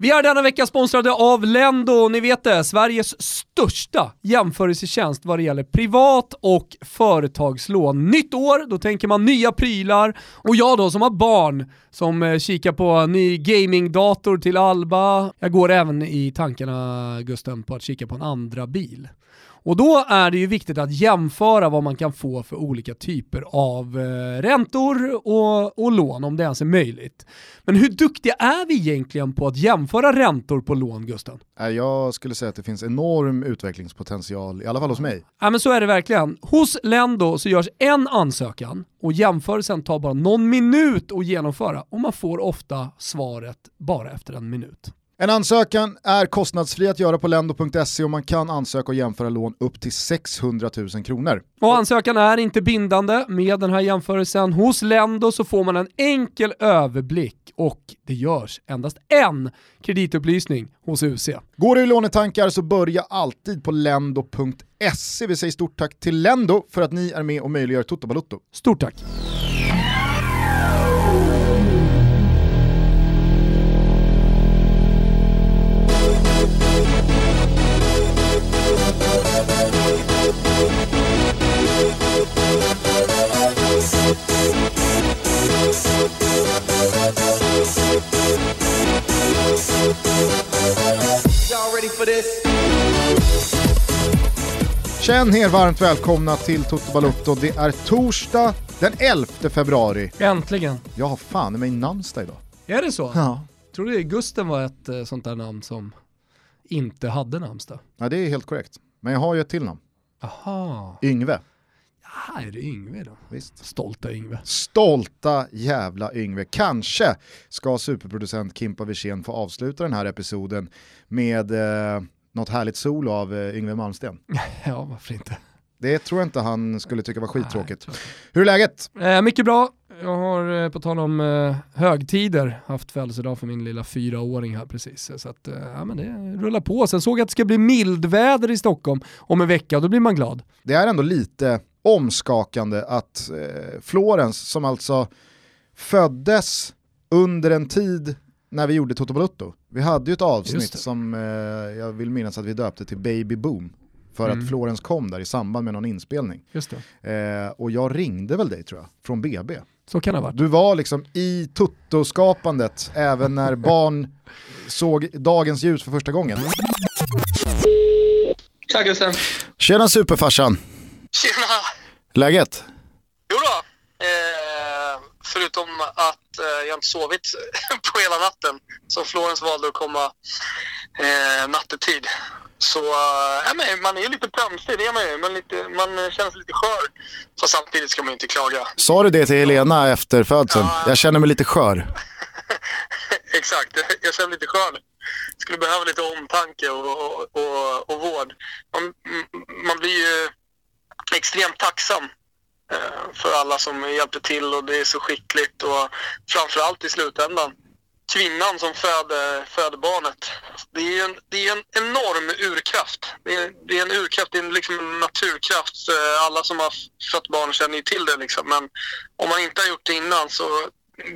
Vi är denna vecka sponsrade av Lendo, ni vet det, Sveriges största jämförelsetjänst vad det gäller privat och företagslån. Nytt år, då tänker man nya prylar och jag då som har barn som eh, kikar på ny gamingdator till Alba. Jag går även i tankarna, Gusten, på att kika på en andra bil. Och då är det ju viktigt att jämföra vad man kan få för olika typer av eh, räntor och, och lån, om det ens är möjligt. Men hur duktiga är vi egentligen på att jämföra räntor på lån, Gusten? Jag skulle säga att det finns enorm utvecklingspotential, i alla fall hos mig. Ja men så är det verkligen. Hos Lendo så görs en ansökan och jämförelsen tar bara någon minut att genomföra och man får ofta svaret bara efter en minut. En ansökan är kostnadsfri att göra på lendo.se och man kan ansöka och jämföra lån upp till 600 000 kronor. Och ansökan är inte bindande. Med den här jämförelsen hos Lendo så får man en enkel överblick och det görs endast en kreditupplysning hos UC. Går du i lånetankar så börja alltid på lendo.se. Vi säger stort tack till Lendo för att ni är med och möjliggör Toto Balotto. Stort tack! Känn er varmt välkomna till Toto Balotto. Det är torsdag den 11 februari. Äntligen! Jag har fan i mig namnsdag idag. Är det så? Ja. Tror du Gusten var ett eh, sånt där namn som inte hade namnsdag? ja, det är helt korrekt. Men jag har ju ett till namn. Aha, Yngve. Ja, är det Yngve då? Visst. Stolta Yngve. Stolta jävla Yngve. Kanske ska superproducent Kimpa Wirsén få avsluta den här episoden med eh, något härligt solo av eh, Yngve Malmsten. Ja, varför inte? Det tror jag inte han skulle tycka var skittråkigt. Nej, Hur är läget? Eh, mycket bra. Jag har eh, på tal om eh, högtider haft födelsedag för min lilla fyraåring här precis. Så att, eh, ja, men det rullar på. Sen såg jag att det ska bli mildväder i Stockholm om en vecka och då blir man glad. Det är ändå lite omskakande att eh, Florens, som alltså föddes under en tid när vi gjorde Toto Balutto. Vi hade ju ett avsnitt som eh, jag vill minnas att vi döpte till Baby Boom. För Mm. att Florens kom där i samband med någon inspelning. Just det. Eh, och jag ringde väl dig tror jag, från BB. Så kan det ha varit. Du var liksom i Toto-skapandet även när barn såg dagens ljus för första gången. Tja Gusten. Tjena superfarsan, Tjena. Läget? Jo då. Eh, förutom att eh, jag inte sovit på hela natten så Florens valde att komma eh, nattetid. Så ja, men man är ju lite plömsig, det är man ju. Man, lite, man känner sig lite skör. Fast samtidigt ska man ju inte klaga. Sa du det till Helena efter födseln? Ja. Jag känner mig lite skör. Exakt, jag känner mig lite skör. Skulle behöva lite omtanke och, och, och, och vård. Man, man blir ju extremt tacksam eh, för alla som hjälpte till och det är så skickligt och framförallt i slutändan kvinnan som föder, föder barnet. Det är en, det är en enorm urkraft. Det är, det är en urkraft, det är liksom en naturkraft. Alla som har fött barn känner ju till det liksom. Men om man inte har gjort det innan så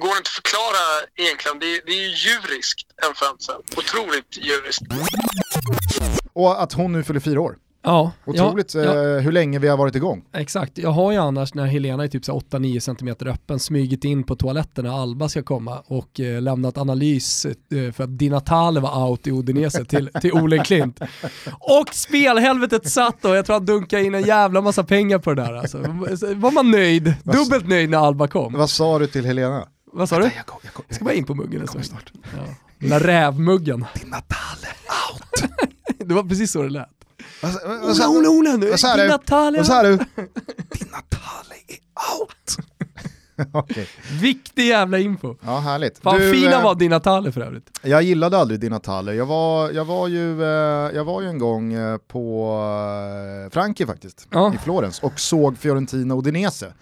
går det inte att förklara egentligen. Det är, det är ju djuriskt en födsel. Otroligt djuriskt. Och att hon nu fyller fyra år. Ja, Otroligt ja, ja, eh, hur länge vi har varit igång. exakt. Jag har ju annars när Helena är typ så här 8-9 cm öppen smygit in på toaletten när Alba ska komma och eh, lämnat analys eh, för att Di Natale var out i Udinese till, till Ole Klint. Och spelhelvetet satt och jag tror han dunkade in en jävla massa pengar på det där. Alltså. Var man nöjd? Dubbelt nöjd när Alba kom. Vad sa du till Helena? Vad sa du? Jag kom, jag kom, Jag ska bara in på muggen en stund. snart. Ja. Den där rävmuggen. Din Natale out. Det var precis så det lät. Vad, sa- nu. vad sa Di du? Natale. Vad sa du? Din Natale är out. Okej, Viktig jävla info. ja härligt. Fan Du, fina eh, var Di Natale för övrigt. Jag gillade aldrig Di Natale. Jag var, jag var, ju, eh, jag var ju en gång eh, på Frankie faktiskt, Ja. i Florens, och såg Fiorentina Udinese.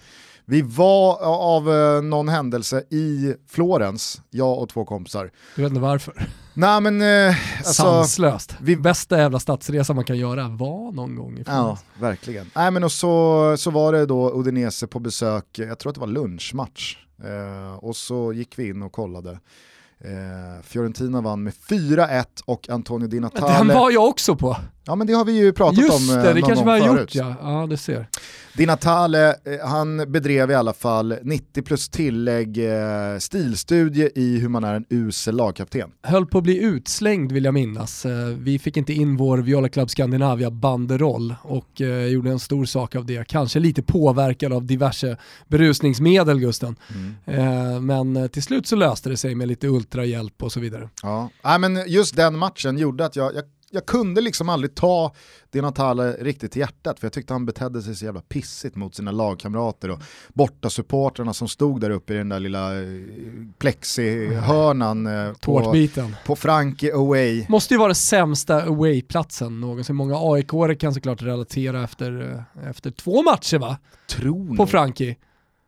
Vi var av någon händelse i Florens, jag och två kompisar. Du vet inte varför. Nej men eh, alltså, Sanslöst. vi- Bästa jävla stadsresa man kan göra var någon gång i Ja, verkligen. Nej men och så, så var det då Udinese på besök, jag tror att det var lunchmatch. Eh, och så gick vi in och kollade Eh, Fiorentina vann med 4-1 och Antonio Di Den Natale... var jag också på. Ja men det har vi ju pratat Just om eh, det, det någon kanske vi har förut. gjort ja. Ja, det ser. Di Natale, eh, han bedrev i alla fall 90 plus tillägg eh, stilstudie i hur man är en usel lagkapten. Höll på att bli utslängd vill jag minnas. Eh, Vi fick inte in vår Viola Club Scandinavia banderoll och eh, gjorde en stor sak av det. Kanske lite påverkad av diverse berusningsmedel Gusten. Eh, Men eh, till slut så löste det sig med lite ultrahjälp och så vidare. Ja. Nej, men just den matchen gjorde att jag, jag, jag kunde liksom aldrig ta Di Natale riktigt till hjärtat för jag tyckte han betedde sig så jävla pissigt mot sina lagkamrater och borta supportrarna som stod där uppe i den där lilla eh, plexihörnan eh, på, Tårtbiten. på Frankie Away. Måste ju vara den sämsta away-platsen någonsin. Många aik kan såklart relatera efter, eh, efter två matcher va? Tror På ni? Frankie.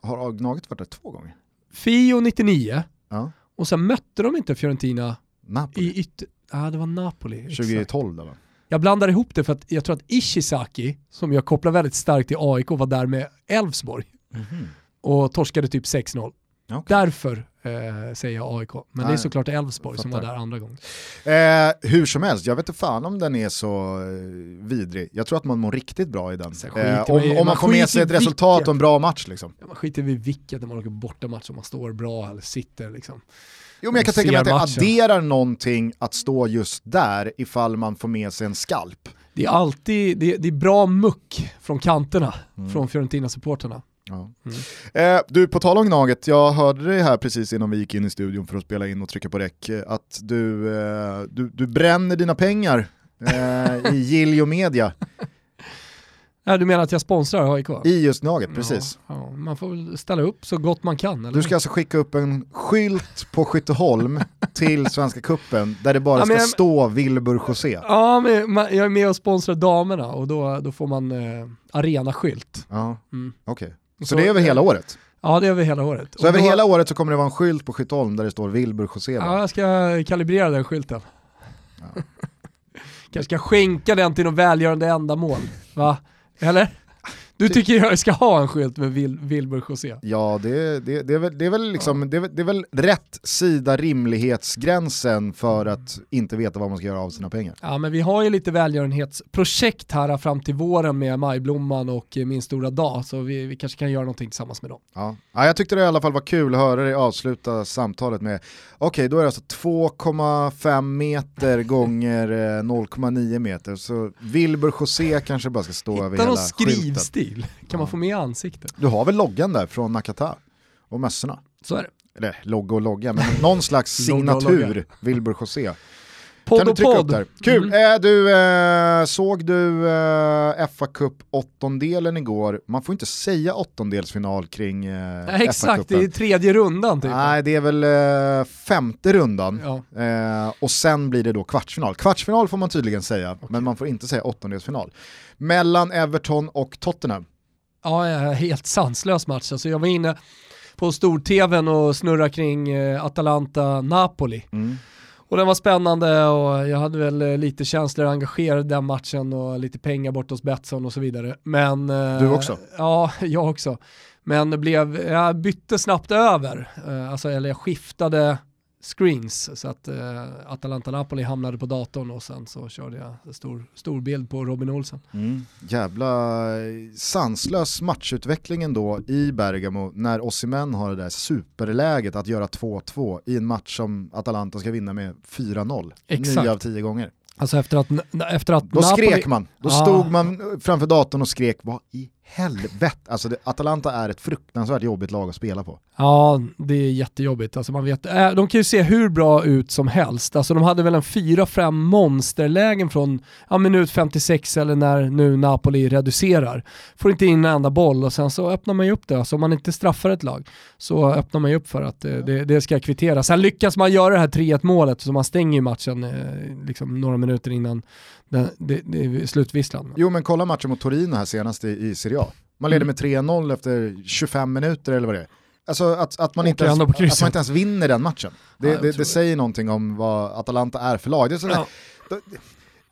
Har Gnaget varit där två gånger? Fio 99 Ja. och sen mötte de inte Fiorentina Napoli. i ytter... Ja, det var Napoli. exakt. 2012 där va? Jag blandar ihop det för att jag tror att Ishizaki, som jag kopplar väldigt starkt till AIK, var där med Elfsborg och torskade typ 6-0. Okej. Därför eh, säger jag AIK. Men det är Nej, såklart Elfsborg som var där andra gången. Eh, hur som helst, jag vet inte fan om den är så eh, vidrig. Jag tror att man mår riktigt bra i den. Eh, om, om man man får med sig ett resultat vilket. och en bra match liksom. Ja, Man skiter i vilket när man åker bortamatch, om man står bra eller sitter liksom. Jo men jag kan tänka mig att det adderar någonting att stå just där ifall man får med sig en skalp. Det är alltid, det är, det är bra muck från kanterna, Mm. från Fiorentina-supporterna. Ja. Mm. Eh, du, på tal om Gnaget, jag hörde dig här precis innan vi gick in i studion för att spela in och trycka på räck, eh, att du, eh, du, du bränner dina pengar eh, i Giljo Media, Ja, du menar att jag sponsrar AIK? i just Gnaget, precis. Ja, ja, man får väl ställa upp så gott man kan. Eller? Du ska alltså skicka upp en skylt på Skytteholm till Svenska Kuppen där det bara Ja, ska jag- stå Wilbur José. Ja, men jag är med och sponsrar damerna och då, då får man eh, arenaskylt. Ja, Mm. okej. Så, det är över hela året? Ja, det är över hela året. Så Och över då, hela året så kommer det vara en skylt på Skytteholm där det står Wilbur José? Ja, jag ska kalibrera den skylten. Kanske ska skänka den till något välgörande ändamål. Va? Eller? Du tycker jag ska ha en skylt med Vil- Wilbur José? Ja, det, det, det, är väl, det, är väl liksom, det, är, det är väl rätt sida rimlighetsgränsen för att inte veta vad man ska göra av sina pengar. Ja men vi har ju lite välgörenhetsprojekt här fram till våren med Majblomman och eh, Min stora dag, så vi, vi kanske kan göra någonting tillsammans med dem. Ja. Ja, jag tyckte det i alla fall var kul att höra dig avsluta samtalet med, okej då är det alltså 2,5 meter gånger eh, 0,9 meter, så Wilbur José kanske bara ska stå över Hitta hela någon skylten. Skrivstil, kan man få med ansiktet? Du har väl loggan där från Nakata och mössorna? Så är det. Eller logga och logga, men någon slags signatur. Wilbur José. Podd kan du och upp podd. där? Kul! Mm. Eh, du, eh, såg du eh, fa Cup åttondelen igår? Man får inte säga åttondelsfinal kring eh, Ja, exakt, det är tredje rundan typ. Nej, det är väl eh, femte rundan. Ja. Eh, och sen blir det då kvartsfinal. Kvartsfinal får man tydligen säga, men man får inte säga åttondelsfinal. Mellan Everton och Tottenham. Ja, ja, helt sanslös match. Alltså jag var inne på stor-tvn och snurrade kring eh, Atalanta-Napoli. Mm. Och den var spännande och jag hade väl eh, lite känslor engagerade i den matchen och lite pengar bort hos Betsson och så vidare. Men, eh, Du också? Ja, jag också. Men det blev, jag bytte snabbt över, eh, alltså, eller jag skiftade screens så att eh, Atalanta-Napoli hamnade på datorn och sen så körde jag stor, stor bild på Robin Olsen. Mm. Jävla eh, sanslös matchutveckling då i Bergamo när Osimhen har det där superläget att göra 2-2 i en match som Atalanta ska vinna med 4-0. Exakt. 9 av 10 gånger. Alltså efter att, efter att Då Napoli... skrek man, då Ah. stod man framför datorn och skrek vad i helvete. Alltså det, Atalanta är ett fruktansvärt jobbigt lag att spela på. Ja, det är jättejobbigt. Alltså man vet, äh, de kan ju se hur bra ut som helst. Alltså de hade väl en 4-5 monsterlägen från ja, minut 56 eller när nu Napoli reducerar. Får inte in en enda boll och sen så öppnar man ju upp det. Alltså om man inte straffar ett lag så öppnar man ju upp för att eh, det, det ska kvittera. Sen lyckas man göra det här 3-1 målet så man stänger ju matchen eh, liksom några minuter innan det, det, det är slutvisslan. Jo men kolla matchen mot Torino här senast i, i Serie A. Man leder med 3-0 efter 25 minuter eller vad det är. Alltså att, att, man, ens, att man inte ens vinner den matchen. Det, tror det det. säger någonting om vad Atalanta är för lag. Det är sådär, Ja.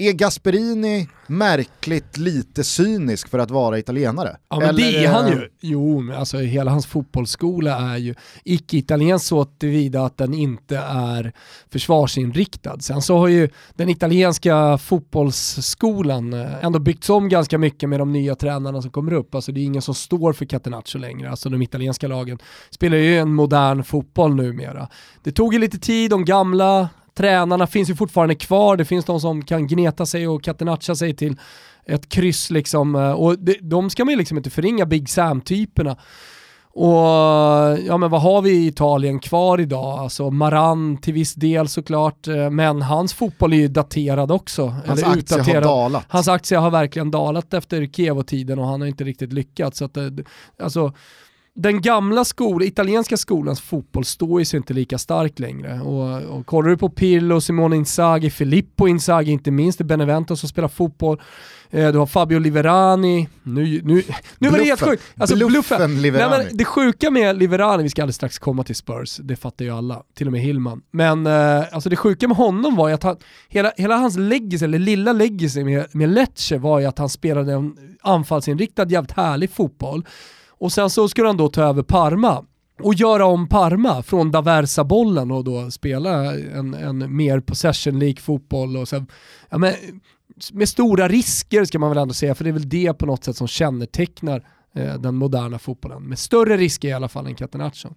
Är Gasperini märkligt lite cynisk för att vara italienare? Ja men Eller, det är han eh, ju. Jo, men alltså hela hans fotbollsskola är ju icke-italiensk så tillvida att den inte är försvarsinriktad. Sen så har ju den italienska fotbollsskolan eh, ändå byggts om ganska mycket med de nya tränarna som kommer upp. Alltså det är ingen som står för Catenaccio längre. Alltså de italienska lagen spelar ju en modern fotboll numera. Det tog ju lite tid, de gamla tränarna finns ju fortfarande kvar, det finns de som kan gneta sig och catenaccia sig till ett kryss liksom. eh, Och det, de ska man ju liksom inte förringa, Big Sam-typerna. Och ja men vad har vi i Italien kvar idag? Alltså Maran till viss del såklart, eh, men hans fotboll är ju daterad också. Hans eller aktie har utdaterad. dalat. Hans aktie har verkligen dalat efter Kiev-tiden och han har inte riktigt lyckats. Så att, eh, alltså, den gamla skol, italienska skolans fotboll står ju sig inte lika starkt längre. Och, och kollar du på Pirlo, Simone Inzaghi, Filippo Inzaghi inte minst, i Benevento som spelar fotboll. Eh, du har Fabio Liverani. Nu, nu, nu var det helt Bluffen. sjukt. Alltså, Bluffen Liverani. Nej, men det sjuka med Liverani, vi ska alldeles strax komma till Spurs, det fattar ju alla, till och med Hillman. Men eh, alltså det sjuka med honom var ju att han, hela, hela hans legacy, eller lilla legacy med, med Lecce var ju att han spelade en anfallsinriktad jävligt härlig fotboll. Och sen så skulle han då ta över Parma och göra om Parma från Daversa-bollen och då spela en, en mer possession-lik fotboll. Och sen, ja, men, med stora risker ska man väl ändå säga, för det är väl det på något sätt som kännetecknar eh, den moderna fotbollen. Med större risker i alla fall än Catenaccio.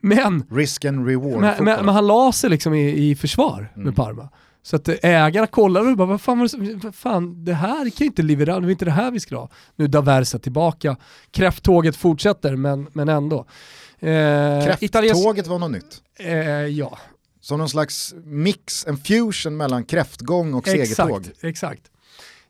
Men, Risk and reward men, men, men han la sig liksom i, i försvar med Parma. Så att ägarna kollade och bara, vad fan, vad fan det här kan ju inte Liverani, det är inte det här vi ska ha. Nu är Daversa tillbaka, kräfttåget fortsätter men, men ändå. Eh, Kräfttåget var något nytt. Eh, ja, Som någon slags mix, en fusion mellan kräftgång och segertåg. exakt. exakt.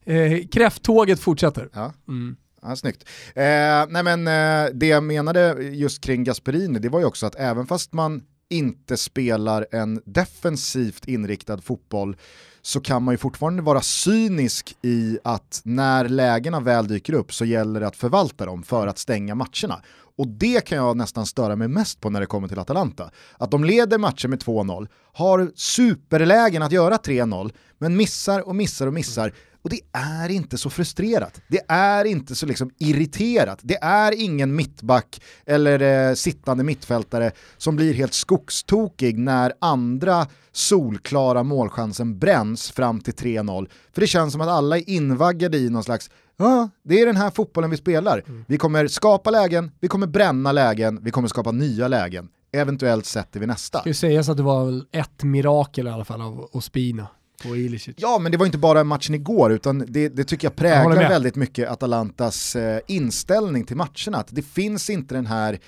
Eh, kräfttåget fortsätter. Ja. Mm. Ja, snyggt. Eh, nej men, eh, det jag menade just kring Gasperini, det var ju också att även fast man inte spelar en defensivt inriktad fotboll så kan man ju fortfarande vara cynisk i att när lägena väl dyker upp så gäller det att förvalta dem för att stänga matcherna. Och det kan jag nästan störa mig mest på när det kommer till Atalanta. Att de leder matcher med 2-0, har superlägen att göra 3-0, men missar och missar och missar. Och det är inte så frustrerat. Det är inte så liksom irriterat. Det är ingen mittback eller eh, sittande mittfältare som blir helt skogstokig när andra solklara målchansen bränns fram till 3-0. För det känns som att alla är invaggade i någon slags Ja, det är den här fotbollen vi spelar. Vi kommer skapa lägen, vi kommer bränna lägen, vi kommer skapa nya lägen. Eventuellt sätter vi nästa. Ska ju sägas att det var ett mirakel i alla fall av Ospina på Ilicic. Ja, men det var inte bara matchen igår, utan det, det tycker jag Jag präglar med. väldigt mycket Atalantas eh, inställning till matcherna. Att det finns inte den här,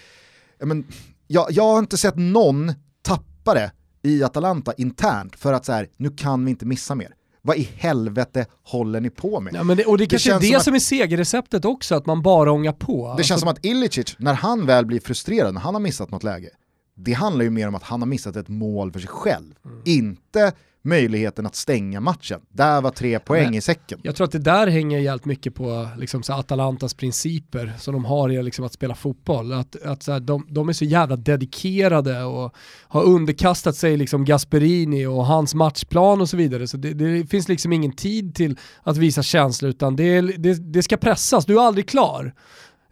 ja, men, jag, jag har inte sett någon tappare i Atalanta internt för att så här, nu kan vi inte missa mer. Vad i helvete håller ni på med? Ja, men det, och det, kanske är det som att- som är segerreceptet också, att man bara ångar på. Alltså, Det känns som att Ilicic, när han väl blir frustrerad, när han har missat något läge, det handlar ju mer om att han har missat ett mål för sig själv. Mm. Inte möjligheten att stänga matchen. Där var tre poäng Nej. i säcken. Jag tror att det där hänger jävligt mycket på liksom, så Atalantas principer som de har i liksom, att spela fotboll. Att, att, så här, de, de är så jävla dedikerade och har underkastat sig liksom, Gasperini och hans matchplan och så vidare. Så det, det finns liksom ingen tid till att visa känslor utan det, det, det ska pressas, du är aldrig klar.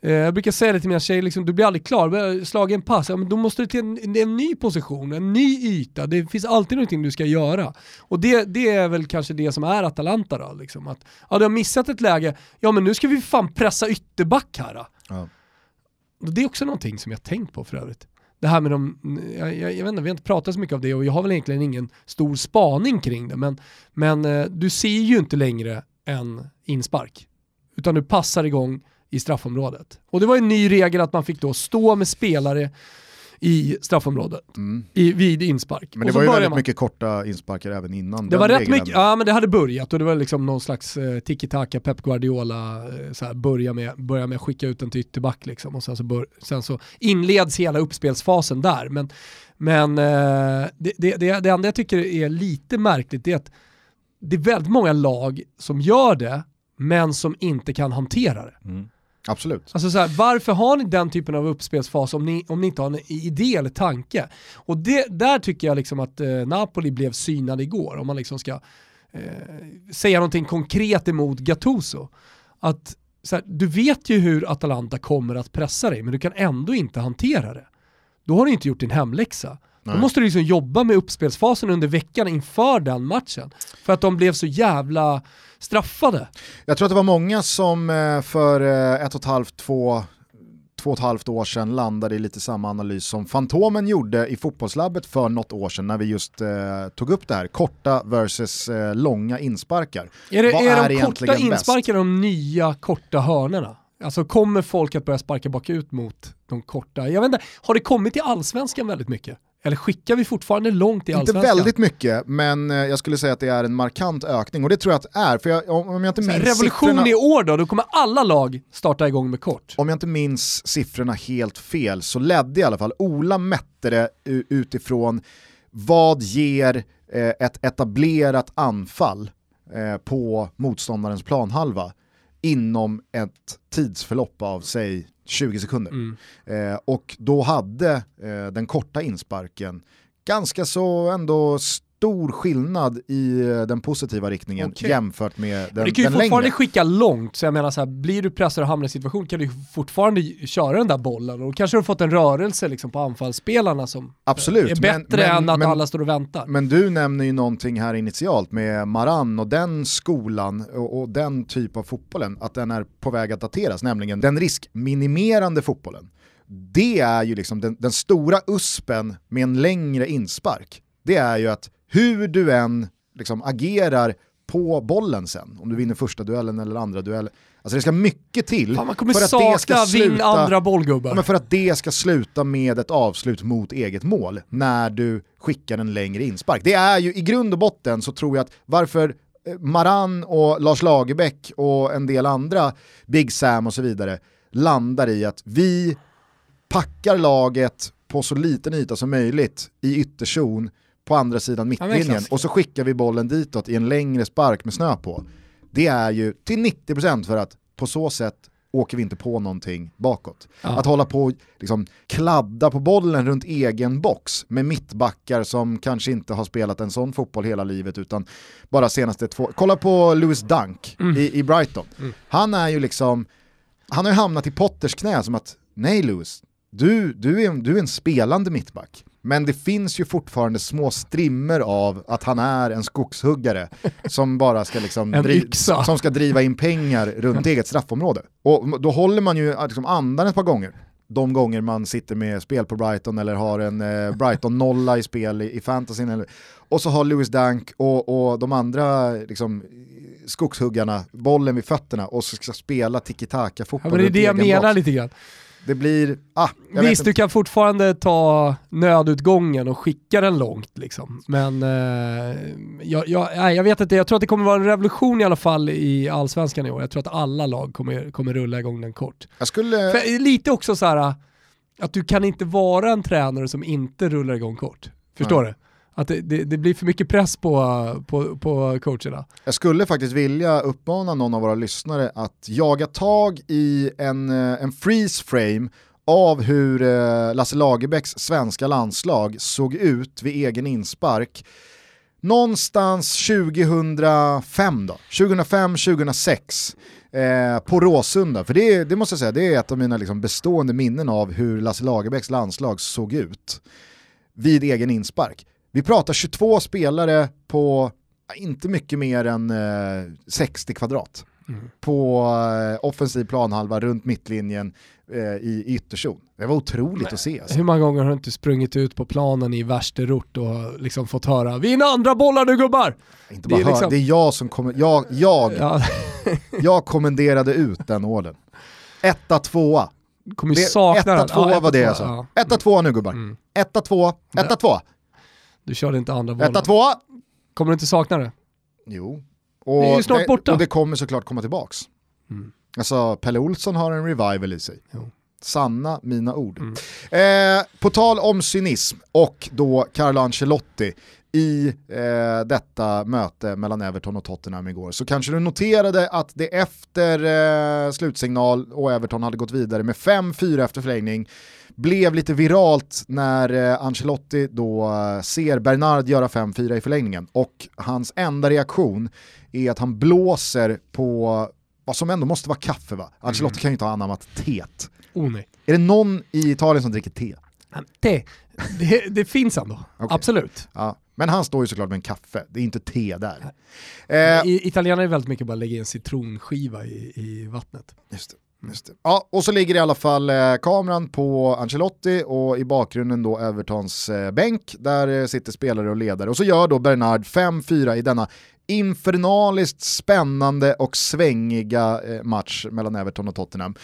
Eh, Jag brukar säga det till mina tjejer, liksom, du blir aldrig klar, slag en pass, ja, men då måste du till en, en ny position, en ny yta, det finns alltid någonting du ska göra. Och det, det är väl kanske det som är Atalanta då, liksom, att ja, du har missat ett läge, ja men nu ska vi fan pressa ytterback här. Då. Ja. Det är också någonting som jag tänkt på för övrigt. Det här med de, jag, jag, jag vet inte, vi har inte pratat så mycket av det och jag har väl egentligen ingen stor spaning kring det, men, men eh, du ser ju inte längre en inspark, utan du passar igång i straffområdet. Och det var en ny regel att man fick då stå med spelare i straffområdet Mm. i, vid inspark. Men det var ju väldigt man- mycket korta insparkar även innan det var rätt mycket, ja men det hade börjat och det var liksom någon slags eh, tiki-taka, Pep Guardiola, eh, så här, börja, med, börja med att skicka ut den till ytterback liksom och sen så, bör, sen så inleds hela uppspelsfasen där. Men, men eh, det, det, det, det enda jag tycker är lite märkligt är att det är väldigt många lag som gör det men som inte kan hantera det. Absolut. Alltså så här, varför har ni den typen av uppspelsfas om ni, om ni inte har en idé eller tanke? Och det, där tycker jag liksom att eh, Napoli blev synade igår, om man liksom ska eh, säga någonting konkret emot Gattuso. Att så här, du vet ju hur Atalanta kommer att pressa dig, men du kan ändå inte hantera det. Då har du inte gjort din hemläxa. Nej. Då måste du liksom jobba med uppspelsfasen under veckan inför den matchen. För att de blev så jävla straffade. Jag tror att det var många som eh, för eh, ett och ett halvt, två två och ett halvt år sedan landade i lite samma analys som Fantomen gjorde i fotbollslabbet för något år sedan när vi just eh, tog upp det här, korta versus eh, långa insparkar. Är det, Vad är, är de korta insparkarna de nya korta hörnorna? Alltså kommer folk att börja sparka bakut mot de korta? Jag vet inte, har det kommit till allsvenskan väldigt mycket? Eller skickar vi fortfarande långt i allsvenskan? Inte väldigt mycket, men eh, jag skulle säga att det är en markant ökning och det tror jag att det är. För jag, om jag inte minns revolution siffrorna... i år då, då kommer alla lag starta igång med kort. Om jag inte minns siffrorna helt fel så ledde i alla fall Ola mätte det utifrån vad ger eh, ett etablerat anfall eh, på motståndarens planhalva inom ett tidsförlopp av, säg 20 sekunder. Mm. Eh, och då hade eh, den korta insparken ganska så ändå stor skillnad i eh, den positiva riktningen okay. jämfört med den längre. Du kan ju fortfarande längre. skicka långt, så jag menar så här, blir du pressad och hamnar i situation kan du fortfarande köra den där bollen och kanske har du fått en rörelse liksom på anfallsspelarna som Absolut, är bättre men, än att men, alla står och väntar. Men du nämner ju någonting här initialt med Maran och den skolan och, och den typ av fotbollen, att den är på väg att dateras, nämligen den riskminimerande fotbollen det är ju liksom den, den, stora uspen med en längre inspark. Det är ju att hur du än liksom agerar på bollen sen, om du vinner första duellen eller andra duellen. Alltså det ska mycket till Fan, för att det ska sluta, andra bollgubbar. Men för att det ska sluta med ett avslut mot eget mål när du skickar en längre inspark. Det är ju i grund och botten så tror jag att varför eh, Maran och Lars Lagerbäck och en del andra, Big Sam och så vidare, landar i att vi packar laget på så liten yta som möjligt i ytterzon på andra sidan mittlinjen och så skickar vi bollen ditåt i en längre spark med snö på. Det är ju till 90% för att på så sätt åker vi inte på någonting bakåt. Ja. Att hålla på och liksom kladda på bollen runt egen box med mittbackar som kanske inte har spelat en sån fotboll hela livet utan bara senaste två... Kolla på Lewis Dunk mm. i, i, Brighton. Mm. Han är ju liksom, han har ju hamnat i Potters knä som att nej Lewis, du, du, är, du är en spelande mittback. Men det finns ju fortfarande små strimmer av att han är en skogshuggare som bara ska, liksom driv, som ska driva in pengar runt eget straffområde. Och då håller man ju liksom andan ett par gånger. De gånger man sitter med spel på Brighton eller har en eh, Brighton-nolla i spel i, i fantasyn. Eller, och så har Lewis Dunk och, och de andra liksom, skogshuggarna bollen vid fötterna och så ska spela tiki-taka-fotboll. Ja, men det är det jag menar lite grann det blir... Ah, Visst, du kan fortfarande ta nödutgången och skicka den långt liksom. Men eh, jag, jag, jag vet inte, jag tror att det kommer vara en revolution i alla fall i allsvenskan i år. Jag tror att alla lag kommer, kommer rulla igång den kort. Jag skulle... För lite också så här att du kan inte vara en tränare som inte rullar igång kort. Förstår Nej. du? Att det, det, det, blir för mycket press på, på, på coacherna. Jag skulle faktiskt vilja uppmana någon av våra lyssnare att jaga tag i en, eh, en freeze frame av hur eh, Lasse Lagerbäcks svenska landslag såg ut vid egen inspark. Någonstans 2005 då, 2005-2006 eh, på Råsunda. För det, det, måste jag säga, det är ett av mina liksom bestående minnen av hur Lasse Lagerbäcks landslag såg ut vid egen inspark. Vi pratar 22 spelare på inte mycket mer än eh, 60 kvadrat. Mm. På eh, offensiv planhalva runt mittlinjen eh, i ytterzon. Det var otroligt Men, att se. Alltså. Hur många gånger har du inte sprungit ut på planen i värsterort och liksom fått höra “Vinna andra bollar nu gubbar!” inte bara det, är liksom... det är jag som kommer, jag, jag, ja. jag kommenderade ut den orden. Etta, tvåa. Kommer ju sakna etta, den. tvåa ja, var det jag sa. Etta, tvåa nu gubbar. Mm. Etta, tvåa, etta, tvåa. Du körde inte andra bollen. Etta, tvåa! Kommer du inte sakna det? Jo. Och det är ju snart borta. Och det kommer såklart komma tillbaks. Mm. Alltså, Pelle Olsson har en revival i sig. Jo. Sanna mina ord. Mm. Eh, på tal om cynism och då Carlo Ancelotti i eh, detta möte mellan Everton och Tottenham igår så kanske du noterade att det efter eh, slutsignal och Everton hade gått vidare med 5-4 efter förlängning blev lite viralt när eh, Ancelotti då eh, ser Bernard göra 5-4 i förlängningen och hans enda reaktion är att han blåser på vad som ändå måste vara kaffe va? Ancelotti mm. kan ju inte ha anammat teet. Oh, nej. Är det någon i Italien som dricker te? Te, det, det finns ändå, okay. absolut. Ja. Men han står ju såklart med en kaffe, det är inte te där. Eh, Italienare är väldigt mycket bara lägga en citronskiva i, i vattnet. Just det. Just det. Ja, och så ligger i alla fall eh, kameran på Ancelotti och i bakgrunden då Evertons eh, bänk där eh, sitter spelare och ledare. Och så gör då Bernard 5-4 i denna infernaliskt spännande och svängiga eh, match mellan Everton och Tottenham.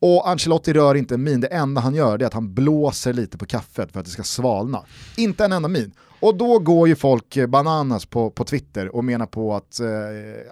Och Ancelotti rör inte en min, det enda han gör är att han blåser lite på kaffet för att det ska svalna. Inte en enda min. Och då går ju folk bananas på, på Twitter och menar på att eh,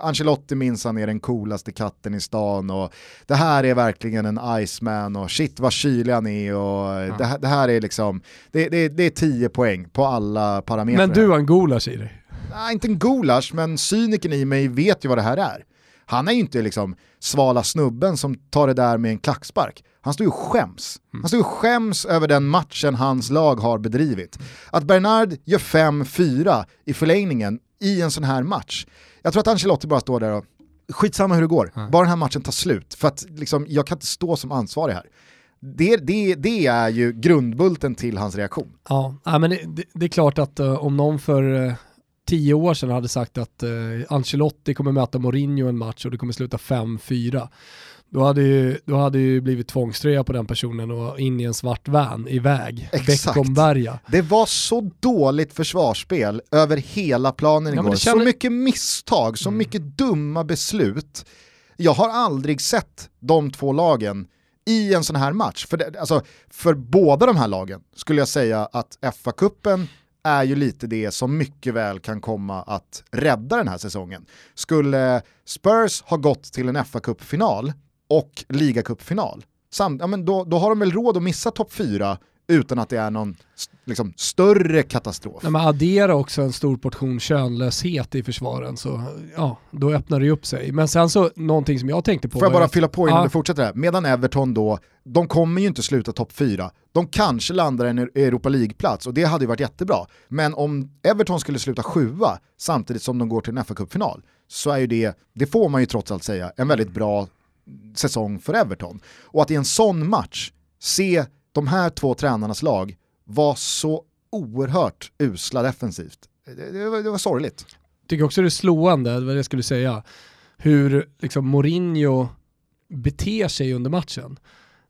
Ancelotti minsann är den coolaste katten i stan och det här är verkligen en Iceman och shit vad kylig han är och ja. det, det, här är liksom, det, det, det är 10 poäng på alla parametrar. Men du har en gulasch i dig? Nej, inte en gulasch, men cyniken i mig vet ju vad det här är. Han är ju inte liksom svala snubben som tar det där med en klackspark. Han står ju och skäms. Han står ju och skäms över den matchen hans lag har bedrivit. Att Bernard gör 5-4 i förlängningen i en sån här match. Jag tror att Ancelotti bara står där och skitsamma hur det går, mm. bara den här matchen tar slut. För att liksom, jag kan inte stå som ansvarig här. Det, det, det är ju grundbulten till hans reaktion. Ja, men det, det är klart att uh, om någon för uh, tio år sedan hade sagt att uh, Ancelotti kommer möta Mourinho en match och det kommer sluta 5-4 då hade ju, då hade ju blivit tvångströja på den personen och in i en svart van iväg, Beckomberga. Det var så dåligt försvarsspel över hela planen igår. Känner... Så mycket misstag, så mm. mycket dumma beslut. Jag har aldrig sett de två lagen i en sån här match. För, det, alltså, för båda de här lagen skulle jag säga att FA-cupen är ju lite det som mycket väl kan komma att rädda den här säsongen. Skulle Spurs ha gått till en FA-cupfinal och ligacupfinal, ja, då, då har de väl råd att missa topp 4 utan att det är någon liksom, större katastrof. När man adderar också en stor portion könlöshet i försvaren så ja, då öppnar det upp sig. Men sen så, någonting som jag tänkte på... Får jag bara att, fylla på innan ja. du fortsätter här? Medan Everton då, de kommer ju inte sluta topp 4. De kanske landar en Europa League-plats och det hade ju varit jättebra. Men om Everton skulle sluta sjua samtidigt som de går till en FA-cupfinal så är ju det, det får man ju trots allt säga, en väldigt bra säsong för Everton. Och att i en sån match se de här två tränarnas lag var så oerhört usla defensivt. Det, det, var, det var sorgligt. Jag tycker också det är slående, det var det jag skulle säga, hur liksom Mourinho beter sig under matchen.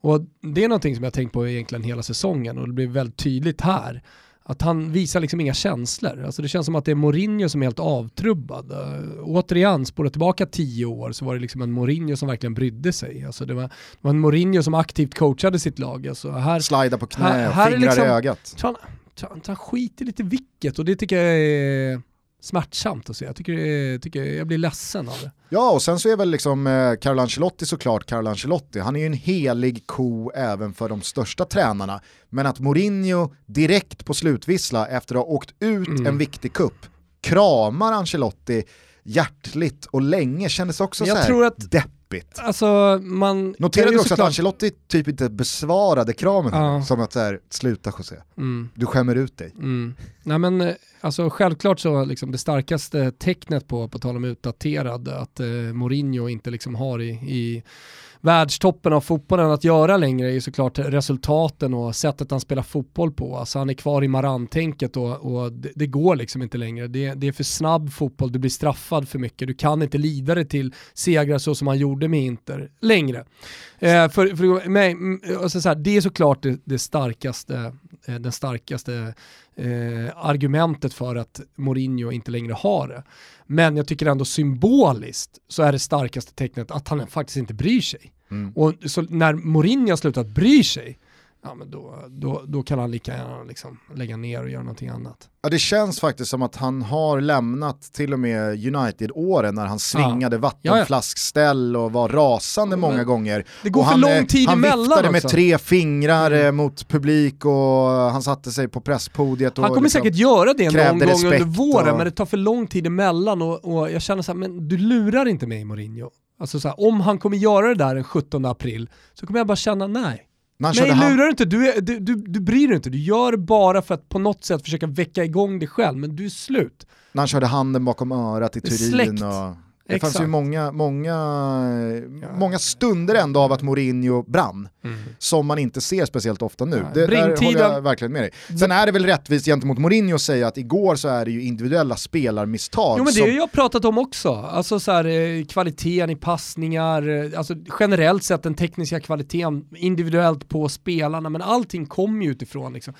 Och det är någonting som jag tänkt på egentligen hela säsongen och det blir väldigt tydligt här att han visar liksom inga känslor. Alltså det känns som att det är Mourinho som är helt avtrubbad. Uh, återigen, spola tillbaka tio år så var det liksom en Mourinho som verkligen brydde sig. Alltså det, var, det var en Mourinho som aktivt coachade sitt lag. Alltså här, Slida på knä här, här fingrar liksom, i ögat. Han, skiter lite vilket och det tycker jag är smärtsamt att se. Jag tycker, tycker jag blir ledsen av det. Ja, och sen så är väl liksom eh, Carlo Ancelotti såklart Carlo Ancelotti. Han är ju en helig ko även för de största tränarna. Men att Mourinho direkt på slutvissla efter att ha åkt ut mm. en viktig kupp kramar Ancelotti hjärtligt och länge kändes också jag så här tror att, deppigt. Alltså, man Noterade också såklart... att Ancelotti typ inte besvarade kramen ja. som att så här, sluta José, mm. du skämmer ut dig. Mm. Nej men eh, alltså självklart så liksom det starkaste tecknet på, på tal om utdaterad, att eh, Mourinho inte liksom har i, i världstoppen av fotbollen att göra längre är ju såklart resultaten och sättet han spelar fotboll på. Alltså han är kvar i marantänket och, och det, det, går liksom inte längre. Det, det, är för snabb fotboll, du blir straffad för mycket, du kan inte lida dig till segrar så som han gjorde med Inter längre. Eh, för, för mig, mm, alltså så här, det är såklart det, det starkaste, den starkaste eh, argumentet för att Mourinho inte längre har det. Men jag tycker ändå symboliskt så är det starkaste tecknet att han faktiskt inte bryr sig. Mm. Och så när Mourinho har slutat bry sig, ja, men då, då, då kan han lika gärna liksom lägga ner och göra någonting annat. Ja, det känns faktiskt som att han har lämnat till och med United-åren när han svingade ja. vattenflaskställ och var rasande många men, gånger. Det går och för han, lång tid han emellan viftade också. med tre fingrar mm. mot publik och han satte sig på presspodiet. Han kommer liksom säkert göra det någon gång under våren och... men det tar för lång tid emellan och, och jag känner så här, men du lurar inte mig Mourinho. Alltså så här, om han kommer göra det där den 17 april så kommer jag bara känna nej Nej, lurar du inte. Du, är, du, du, du bryr dig inte. Du gör det bara för att på något sätt försöka väcka igång dig själv, men du är slut. När han körde handen bakom örat i Turin och... Det Exakt. fanns ju många, många, många stunder ändå av att Mourinho brann, mm. som man inte ser speciellt ofta nu. Det, där håller jag verkligen med dig. Sen är det väl rättvist gentemot Mourinho att säga att igår så är det ju individuella spelarmisstag. Jo men det har jag pratat om också. Alltså så här, eh, kvaliteten i passningar, eh, alltså generellt sett den tekniska kvaliteten individuellt på spelarna, men allting kommer ju utifrån liksom,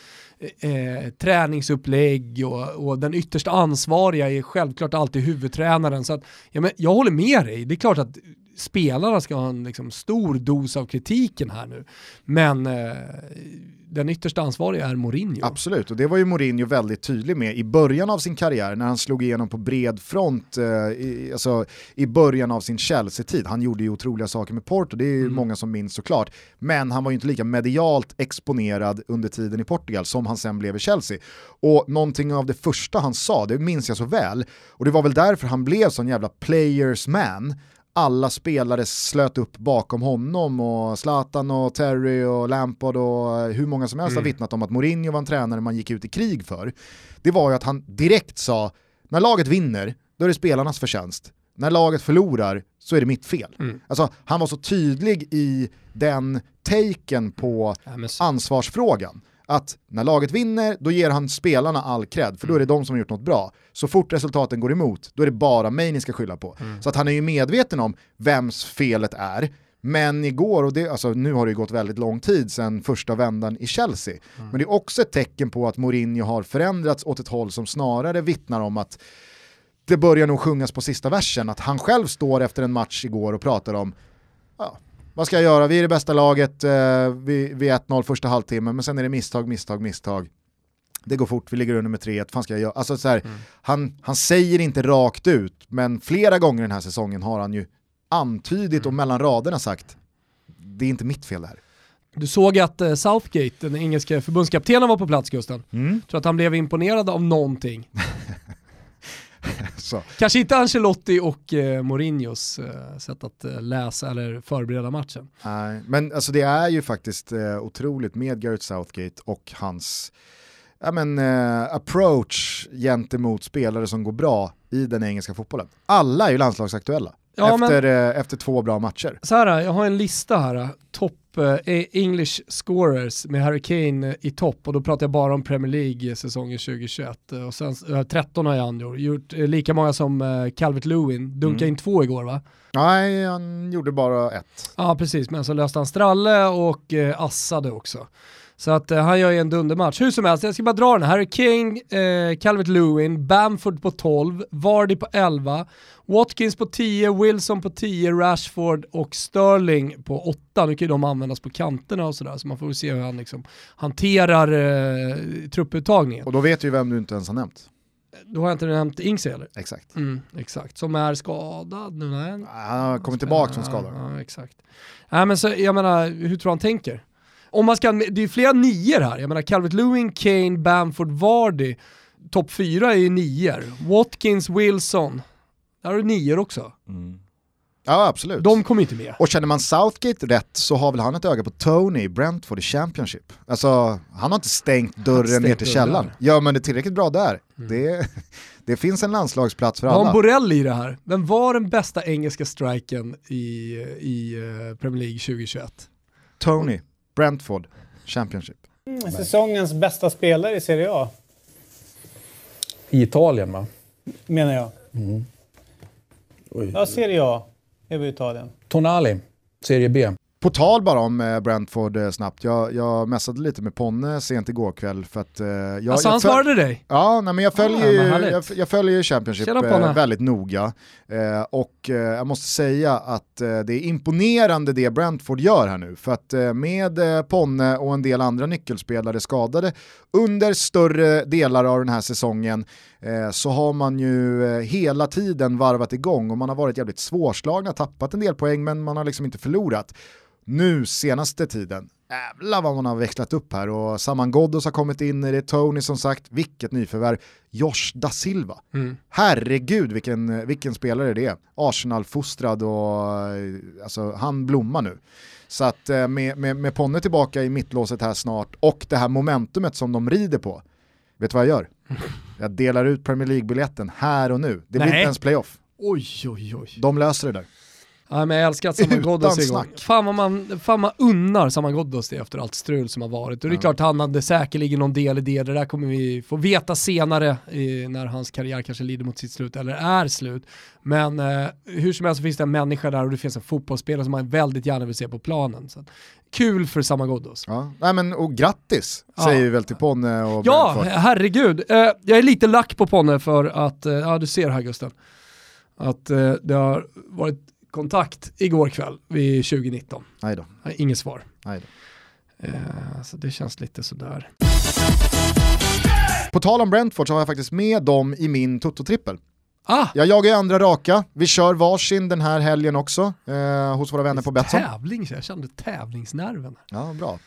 eh, eh, träningsupplägg och, och, den yttersta ansvariga är självklart alltid huvudtränaren. Så att, ja, men jag håller med dig, det är klart att spelarna ska ha en liksom, stor dos av kritiken här nu. Men eh, den yttersta ansvariga är Mourinho. Absolut, och det var ju Mourinho väldigt tydlig med i början av sin karriär när han slog igenom på bred front eh, i, alltså, i början av sin Chelsea-tid. Han gjorde ju otroliga saker med Porto, det är mm. många som minns såklart. Men han var ju inte lika medialt exponerad under tiden i Portugal som han sen blev i Chelsea. Och någonting av det första han sa, det minns jag så väl, och det var väl därför han blev sån jävla players man, alla spelare slöt upp bakom honom och Zlatan och Terry och Lampard och hur många som helst mm. har vittnat om att Mourinho var en tränare man gick ut i krig för. Det var ju att han direkt sa, när laget vinner, då är det spelarnas förtjänst. När laget förlorar så är det mitt fel. Mm. Alltså, han var så tydlig i den taken på ansvarsfrågan att när laget vinner, då ger han spelarna all cred, för då är det de som har gjort något bra. Så fort resultaten går emot, då är det bara mig ni ska skylla på. Mm. Så att han är ju medveten om vems felet är, men igår, och det, alltså, nu har det ju gått väldigt lång tid sedan första vändan i Chelsea, mm. men det är också ett tecken på att Mourinho har förändrats åt ett håll som snarare vittnar om att det börjar nog sjungas på sista versen, att han själv står efter en match igår och pratar om ja, vad ska jag göra? Vi är det bästa laget eh, vid, vid 1-0 första halvtimmen, men sen är det misstag, misstag, misstag. Det går fort, vi ligger under med 3-1, fan ska jag göra? Alltså, så här, mm. han, han säger inte rakt ut, men flera gånger den här säsongen har han ju antydligt mm. och mellan raderna sagt, det är inte mitt fel det här. Du såg att eh, Southgate, den engelska förbundskaptenen var på plats Gusten. Mm. Tror att han blev imponerad av någonting. Kanske inte Ancelotti och eh, Mourinhos eh, sätt att eh, läsa eller förbereda matchen. Nej, men alltså det är ju faktiskt eh, otroligt med Gareth Southgate och hans ja, men, eh, approach gentemot spelare som går bra i den engelska fotbollen. Alla är ju landslagsaktuella. Ja, efter, men, eh, efter två bra matcher. Så här, jag har en lista här, topp eh, English scorers med Harry Kane i topp och då pratar jag bara om Premier League säsongen 2021. Och sen, 13 har han gjort, gjort lika många som Calvert Lewin, dunkade mm. in två igår va? Nej, han gjorde bara ett. Ja precis, men så löste han Stralle och assade också. Så att eh, han gör ju en dundermatch. Hur som helst, jag ska bara dra den. Harry King, eh, Calvert Lewin, Bamford på 12, Vardy på 11, Watkins på 10, Wilson på 10, Rashford och Sterling på 8. Nu kan ju de användas på kanterna och sådär, så man får väl se hur han liksom hanterar eh, trupputtagningen. Och då vet ju vem du inte ens har nämnt. Då har jag inte nämnt Ings heller. Exakt. Mm, exakt, som är skadad nu. Nej. Han har kommit tillbaka från skada. Ja, exakt. Nej, men så, jag menar, hur tror han tänker? Om man ska, det är flera nior här, jag menar Calvert Lewin, Kane, Bamford, Vardy. Topp fyra är ju nior. Watkins, Wilson. Där har du nior också. Mm. Ja absolut. De kommer inte med. Och känner man Southgate rätt så har väl han ett öga på Tony Brentford i Championship. Alltså han har inte stängt dörren stängt ner till källaren. Gör man det tillräckligt bra där, mm. det, det finns en landslagsplats för alla. Har Borrell i det här? Vem var den bästa engelska striken i, i uh, Premier League 2021? Tony. Brentford, Championship. Mm, säsongens bästa spelare i Serie A? I Italien va? Menar jag. Mm. Ja, Serie A är Italien. Tonali, Serie B. På tal bara om eh, Brentford eh, snabbt, jag, jag messade lite med Ponne sent igår kväll för att... Eh, jag, alltså jag han svarade dig? Ja, nej, men jag följer, ah, ju, jag, jag, följer Championship Tjena, väldigt noga. Och jag måste säga att det är imponerande det Brentford gör här nu. För att med Ponne och en del andra nyckelspelare skadade under större delar av den här säsongen så har man ju hela tiden varvat igång och man har varit jävligt svårslagna, tappat en del poäng men man har liksom inte förlorat nu senaste tiden Jävlar vad man har växlat upp här och Saman Ghoddos har kommit in i det, Tony som sagt, vilket nyförvärv. Josh da Silva, Mm. herregud vilken, vilken spelare det är. Arsenal-fostrad och alltså, han blommar nu. Så att eh, med, med, med Ponne tillbaka i mittlåset här snart och det här momentumet som de rider på, vet du vad jag gör? Jag delar ut Premier League-biljetten här och nu. Det blir Nej. inte ens playoff. Oj, oj, oj. De löser det där. Ja, men jag älskar att Saman Ghoddos är igång. Fan vad man, fan man unnar Saman Ghoddos det efter allt strul som har varit. Och det är klart han hade säkerligen någon del i det, det där kommer vi få veta senare eh, när hans karriär kanske lider mot sitt slut, eller är slut. Men eh, hur som helst så finns det en människa där och det finns en fotbollsspelare som man väldigt gärna vill se på planen. Så, kul för Saman Ghoddos. Ja. Nej, men, och grattis Ja. säger vi väl till Ponne och Ja, Brentford. herregud. Eh, jag är lite lack på Ponne för att, eh, ja du ser här Gusten, att eh, det har varit kontakt igår kväll vid 2019. Nej då. Inget svar. Nej då. Eh, så det känns lite sådär. På tal om Brentford så har jag faktiskt med dem i min Toto-trippel. Ah, Jag jagar ju andra raka, vi kör varsin den här helgen också eh, hos våra vänner på Betsson. tävling, jag kände tävlingsnerven. Ja, bra.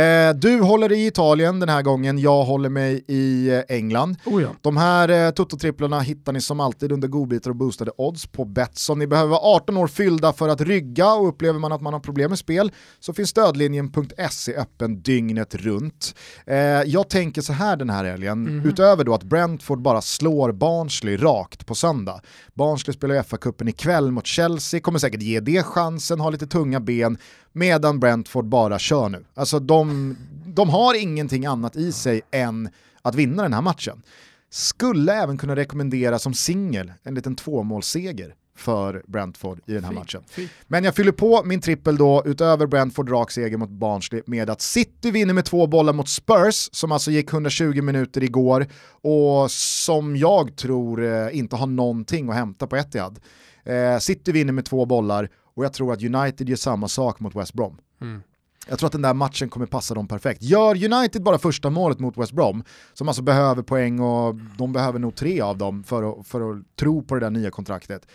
Eh, du håller i Italien den här gången, jag håller mig i eh, England. Oh ja. De här eh, Toto-tripplarna hittar ni som alltid under godbitar och boostade odds på Betsson. Ni behöver vara 18 år fyllda för att rygga och upplever man att man har problem med spel så finns stödlinjen.se öppen dygnet runt. Eh, jag tänker så här den här helgen, utöver då att Brentford bara slår Barnsley rakt på söndag. Barnsley spelar ju FA-cupen ikväll mot Chelsea, kommer säkert ge det chansen, ha lite tunga ben, medan Brentford bara kör nu. Alltså de, de har ingenting annat i sig än att vinna den här matchen. Skulle även kunna rekommendera som singel en liten tvåmålsseger för Brentford i den här matchen. Men jag fyller på min trippel då, utöver Brentford rak seger mot Barnsley, med att City vinner med två bollar mot Spurs, som alltså gick 120 minuter igår, och som jag tror eh, inte har någonting att hämta på Etihad. Eh, City vinner med två bollar, och jag tror att United gör samma sak mot West Brom. Mm. Jag tror att den där matchen kommer passa dem perfekt. Gör United bara första målet mot West Brom, som alltså behöver poäng och de behöver nog tre av dem för att, för att tro på det där nya kontraktet.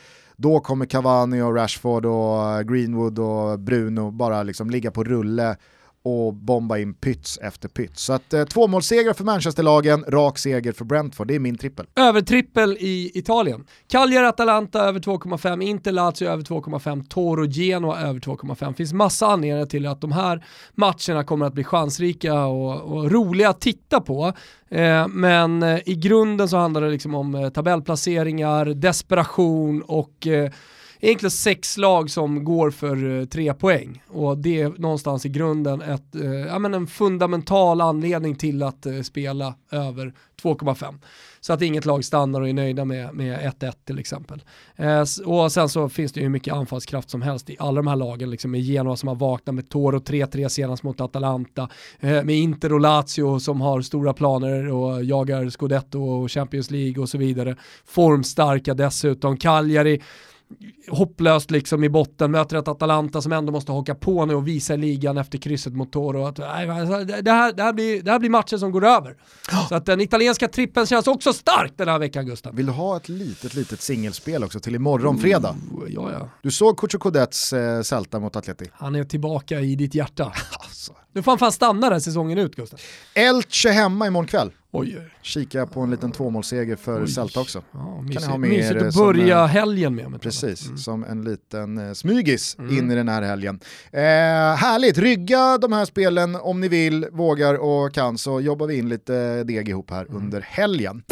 Då kommer Cavani och Rashford och Greenwood och Bruno bara liksom ligga på rulle och bomba in pyts efter pyts. Så att eh, tvåmålssegrar för Manchesterlagen, rak seger för Brentford, det är min trippel. Övertrippel i Italien. Cagliari Atalanta över 2,5, Inter Lazio över 2,5, Toro Genoa över 2,5. finns massa anledningar till att de här matcherna kommer att bli chansrika och, och roliga att titta på. Eh, men eh, i grunden så handlar det liksom om eh, tabellplaceringar, desperation och eh, egentligen sex lag som går för eh, tre poäng. Och det är någonstans i grunden ett, eh, ja, men en fundamental anledning till att eh, spela över 2,5. Så att inget lag stannar och är nöjda med, med 1-1 till exempel. Eh, och sen så finns det ju hur mycket anfallskraft som helst i alla de här lagen, liksom med Genoa som har vaknat med Toro 3-3 senast mot Atalanta, eh, med Inter och Lazio som har stora planer och jagar Scudetto och Champions League och så vidare. Formstarka dessutom, Cagliari hopplöst liksom i botten, möter ett Atalanta som ändå måste haka på nu och visa ligan efter krysset mot Toro. Att, nej, alltså, det, här, det, här blir, det här blir matcher som går över. Så att den italienska trippen känns också stark den här veckan Gustav. Vill du ha ett litet, litet singelspel också till imorgon fredag? Oh, Ja, ja. Du såg Cucho Codets eh, Celta mot Atleti? Han är tillbaka i ditt hjärta. Alltså. Nu får fan stanna där säsongen ut Gustav. Elche hemma imorgon kväll. Oj, jag på en liten tvåmålsseger för Oj. Celta också. Ja, mysigt, ha med mysigt att som, börja eh, helgen med. inte Precis, annat. som en liten eh, smygis Mm. in i den här helgen. Eh, härligt, rygga de här spelen om ni vill, vågar och kan så jobbar vi in lite deg ihop här Mm. under helgen.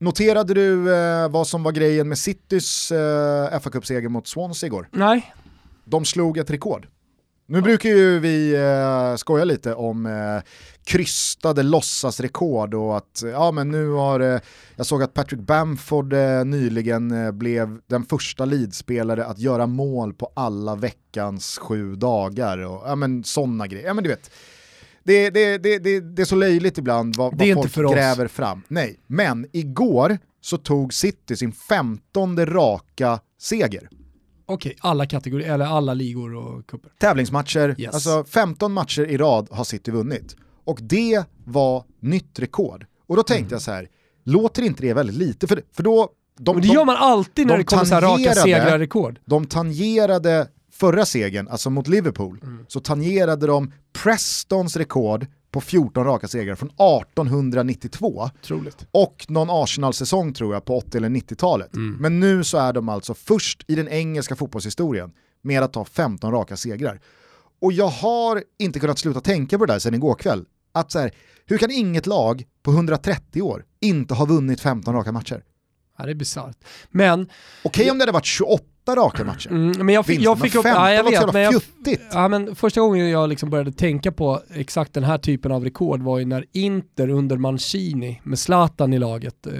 Noterade du eh, vad som var grejen med Citys eh, fa Cup-seger mot Swansea igår? Nej, De slog ett rekord. Nu brukar ju vi eh, skoja lite om eh, krystade låtsasrekord och att ja men nu har, eh, jag såg att Patrick Bamford eh, nyligen eh, blev den första Leeds-spelare att göra mål på alla veckans sju dagar och ja men sådana grejer. Ja men du vet, det, det, det, det, det är så löjligt ibland vad, vad inte för folk oss. gräver fram. Nej, men igår så tog City sin femtonde raka seger. Okej, alla kategorier, eller alla ligor och cuper. tävlingsmatcher, Yes. alltså 15 matcher i rad har City vunnit. Och det var nytt rekord. Och då tänkte jag så här, låter inte det väldigt lite? För, för då, de, Och det de, gör man alltid när de det kommer så här raka segrar-rekord. de tangerade förra segern, alltså mot Liverpool, så tangerade de Prestons rekord på 14 raka segrar från 1892 Otroligt. och någon Arsenal-säsong tror jag på 80 eller 90-talet. Men nu så är de alltså först i den engelska fotbollshistorien med att ta 15 raka segrar. Och jag har inte kunnat sluta tänka på det där sedan igår kväll. Att så här, hur kan inget lag på 130 år inte ha vunnit 15 raka matcher? Ja, det är bisarrt. Men, Okej om det hade varit 28 raka matcher. mm, men jag fick, jag fick upp... 15 Ja, jag så vet, men jag, fjuttigt. ja, men första gången jag liksom började tänka på exakt den här typen av rekord var ju när Inter under Mancini med Zlatan i laget eh,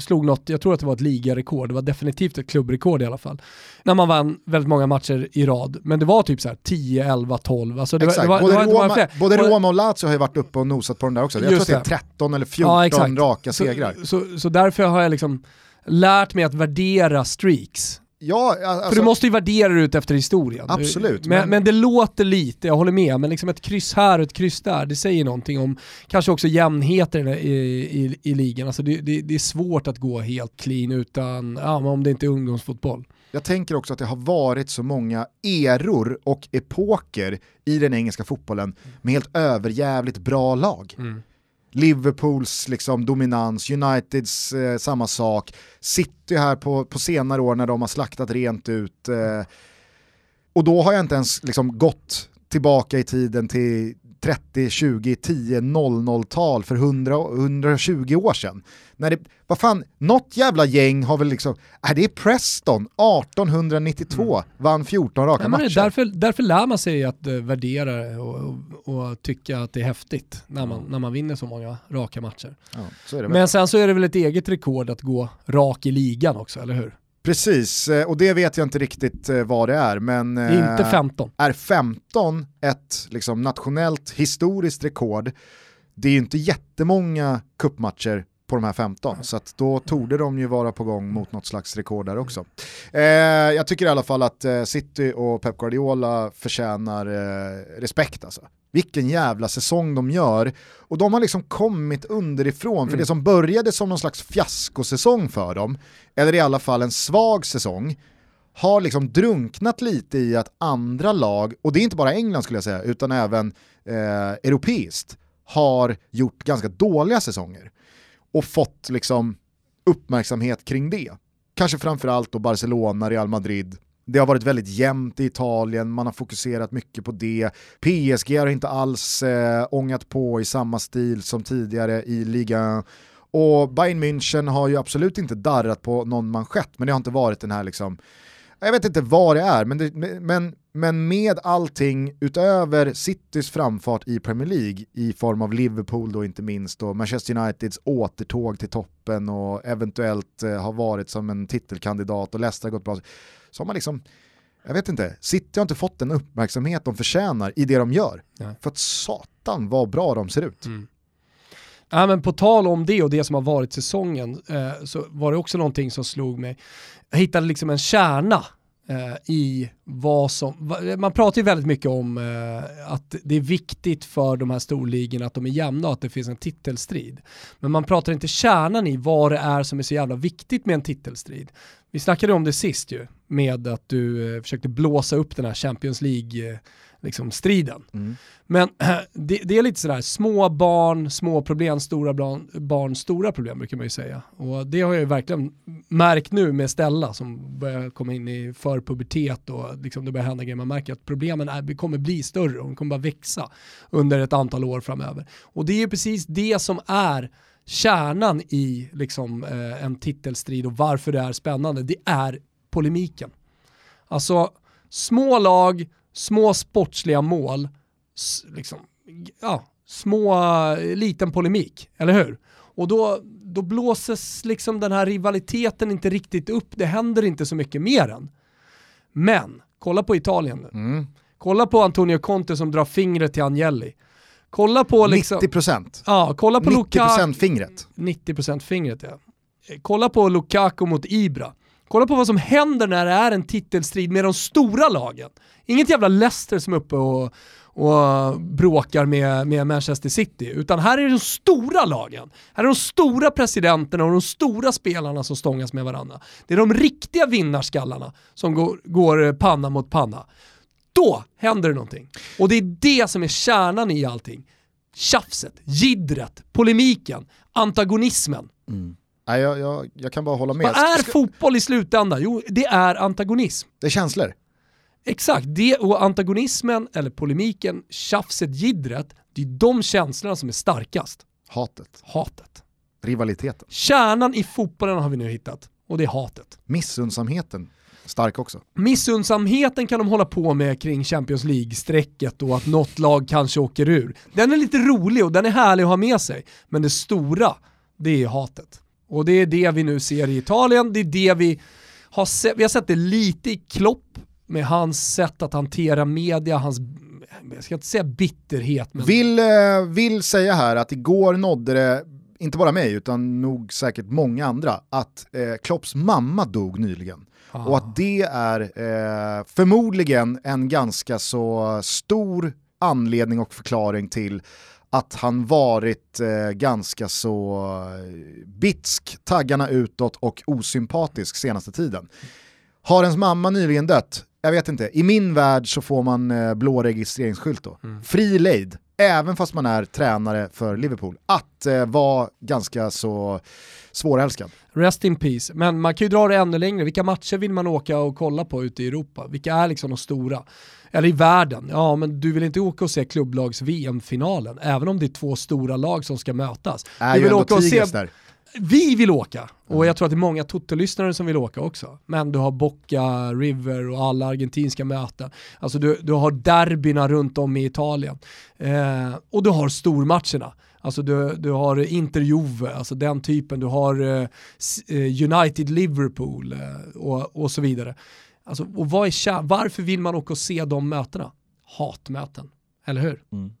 slog något, jag tror att det var ett ligarekord, det var definitivt ett klubbrekord i alla fall. När man vann väldigt många matcher i rad, men det var typ så här 10, 11, 12. Alltså det var, Exakt, det var, både, det var Roma, både Roma och Lazio har ju varit uppe och nosat på den där också. Jag tror att det är det. 13 eller 14 raka så, segrar. Så, så därför har jag liksom lärt mig att värdera streaks. Ja, För alltså, du måste ju värdera det ut efter historien. Absolut, Men, men- men... det låter lite, jag håller med, men liksom ett kryss här och ett kryss där, det säger någonting om kanske också jämnheten i, i, i ligan. Alltså det, det, det är svårt att gå helt clean utan, ja, om det inte är ungdomsfotboll. Jag tänker också att det har varit så många eror och epoker i den engelska fotbollen med helt överjävligt bra lag. Liverpools liksom dominans, Uniteds eh, samma sak, City här på, på senare år när de har slaktat rent ut. Eh, och då har jag inte ens liksom gått tillbaka i tiden till 30, 20, 10, 00-tal för 100, 120 år sedan. När det, vad fan, något jävla gäng har väl liksom, är det är Preston 1892 vann 14 raka det matcher. är därför, därför lär man sig att eh, värdera och, och, och tycka att det är häftigt när man, när man vinner så många raka matcher. Ja, så. Men sen så är det väl ett eget rekord att gå rak i ligan också, eller hur? Precis, eh, och det vet jag inte riktigt eh, vad det är, men Det är inte eh, 15. är 15 ett liksom, nationellt historiskt rekord, det är ju inte jättemånga kuppmatcher på de här 15, så att då torde de ju vara på gång mot något slags rekord där också. Eh, jag tycker i alla fall att eh, City och Pep Guardiola förtjänar eh, respekt alltså. Vilken jävla säsong de gör. Och de har liksom kommit underifrån, för det som började som någon slags fiaskosäsong för dem, eller i alla fall en svag säsong, har liksom drunknat lite i att andra lag, och det är inte bara England skulle jag säga, utan även eh, europeiskt, har gjort ganska dåliga säsonger och fått liksom uppmärksamhet kring det. Kanske framförallt då Barcelona, Real Madrid. Det har varit väldigt jämnt i Italien, man har fokuserat mycket på det. PSG har inte alls eh, ångat på i samma stil som tidigare i ligan. Och Bayern München har ju absolut inte darrat på någon manschett, men det har inte varit den här liksom, jag vet inte vad det är, men, det, men, men med allting utöver Citys framfart i Premier League i form av Liverpool då inte minst och Manchester Uniteds återtåg till toppen och eventuellt eh, har varit som en titelkandidat och Leicester gått bra, så har man liksom, jag vet inte, City har inte fått den uppmärksamhet de förtjänar i det de gör. Nej. För att satan vad bra de ser ut. Ja, men på tal om det och det som har varit säsongen eh, så var det också någonting som slog mig. Jag hittade liksom en kärna eh, i vad som, man pratar ju väldigt mycket om eh, att det är viktigt för de här storligorna att de är jämna och att det finns en titelstrid. Men man pratar inte kärnan i vad det är som är så jävla viktigt med en titelstrid. Vi snackade om det sist ju, med att du eh, försökte blåsa upp den här Champions League eh, liksom, striden. Mm. Men det, det är lite sådär, små barn, små problem, stora barn, barn, stora problem brukar man ju säga. Och det har jag ju verkligen märkt nu med Stella som börjar komma in i förpubertet och liksom det börjar hända grejer. Man märker att problemen är, kommer bli större och de kommer bara växa under ett antal år framöver. Och det är ju precis det som är kärnan i liksom, eh, en titelstrid och varför det är spännande. Det är polemiken. Alltså små lag, små sportsliga mål, liksom, ja, små, eh, liten polemik, eller hur? Och då, då blåses liksom den här rivaliteten inte riktigt upp, det händer inte så mycket mer än. Men, kolla på Italien nu. Mm. Kolla på Antonio Conte som drar fingret till Agnelli. Kolla på liksom... 90%. Ja, kolla på Lukaku. 90% fingret. 90% fingret ja. Kolla på Lukaku mot Ibra. Kolla på vad som händer när det är en titelstrid med de stora lagen. Inget jävla Leicester som är uppe och, och bråkar med, med Manchester City, utan här är det de stora lagen. Här är de stora presidenterna och de stora spelarna som stångas med varandra. Det är de riktiga vinnarskallarna som går, går panna mot panna. Då händer det någonting. Och det är det som är kärnan i allting. Tjafset, jiddret, polemiken, antagonismen. Mm. Nej, jag, jag, jag, kan bara hålla med. Vad är Ska... fotboll i slutändan? Jo, det är antagonism. Det är känslor. Exakt, det och antagonismen, eller polemiken, tjafset, jiddret, det är de känslorna som är starkast. Hatet. Hatet. Rivaliteten. Kärnan i fotbollen har vi nu hittat, och det är hatet. Missundsamheten stark också. Missundsamheten kan de hålla på med kring Champions League-strecket och att något lag kanske åker ur. Den är lite rolig och den är härlig att ha med sig, men det stora, det är hatet. Och det är det vi nu ser i Italien, det är det vi har sett, vi har sett det lite i Klopp med hans sätt att hantera media, hans jag ska inte säga bitterhet. Men... Vill, eh, vill säga här att igår nådde det, inte bara mig utan nog säkert många andra, att eh, Klopps mamma dog nyligen. Ah. Och att det är eh, förmodligen en ganska så stor anledning och förklaring till att han varit eh, ganska så eh, bitsk, taggarna utåt och osympatisk senaste tiden. Har ens mamma nyligen dött? Jag vet inte, i min värld så får man eh, blå registreringsskylt då. Mm. Fri lejd, även fast man är tränare för Liverpool, att eh, vara ganska så svårälskad. Rest in peace, men man kan ju dra det ännu längre. Vilka matcher vill man åka och kolla på ute i Europa? Vilka är liksom de stora? Eller i världen? Ja, men du vill inte åka och se klubblags VM-finalen, även om det är två stora lag som ska mötas. Är du vill åka och se... Där. Vi vill åka, och mm. jag tror att det är många Toto-lyssnare som vill åka också. Men du har Boca, River och alla argentinska möten. Alltså du, du har derbyna runt om i Italien. Eh, och du har stormatcherna. Alltså du, du har Inter Juve, alltså den typen, du har eh, eh United Liverpool eh, och, och så vidare. Alltså, och vad är varför vill man åka och se de mötena? Hatmöten, eller hur? Mm.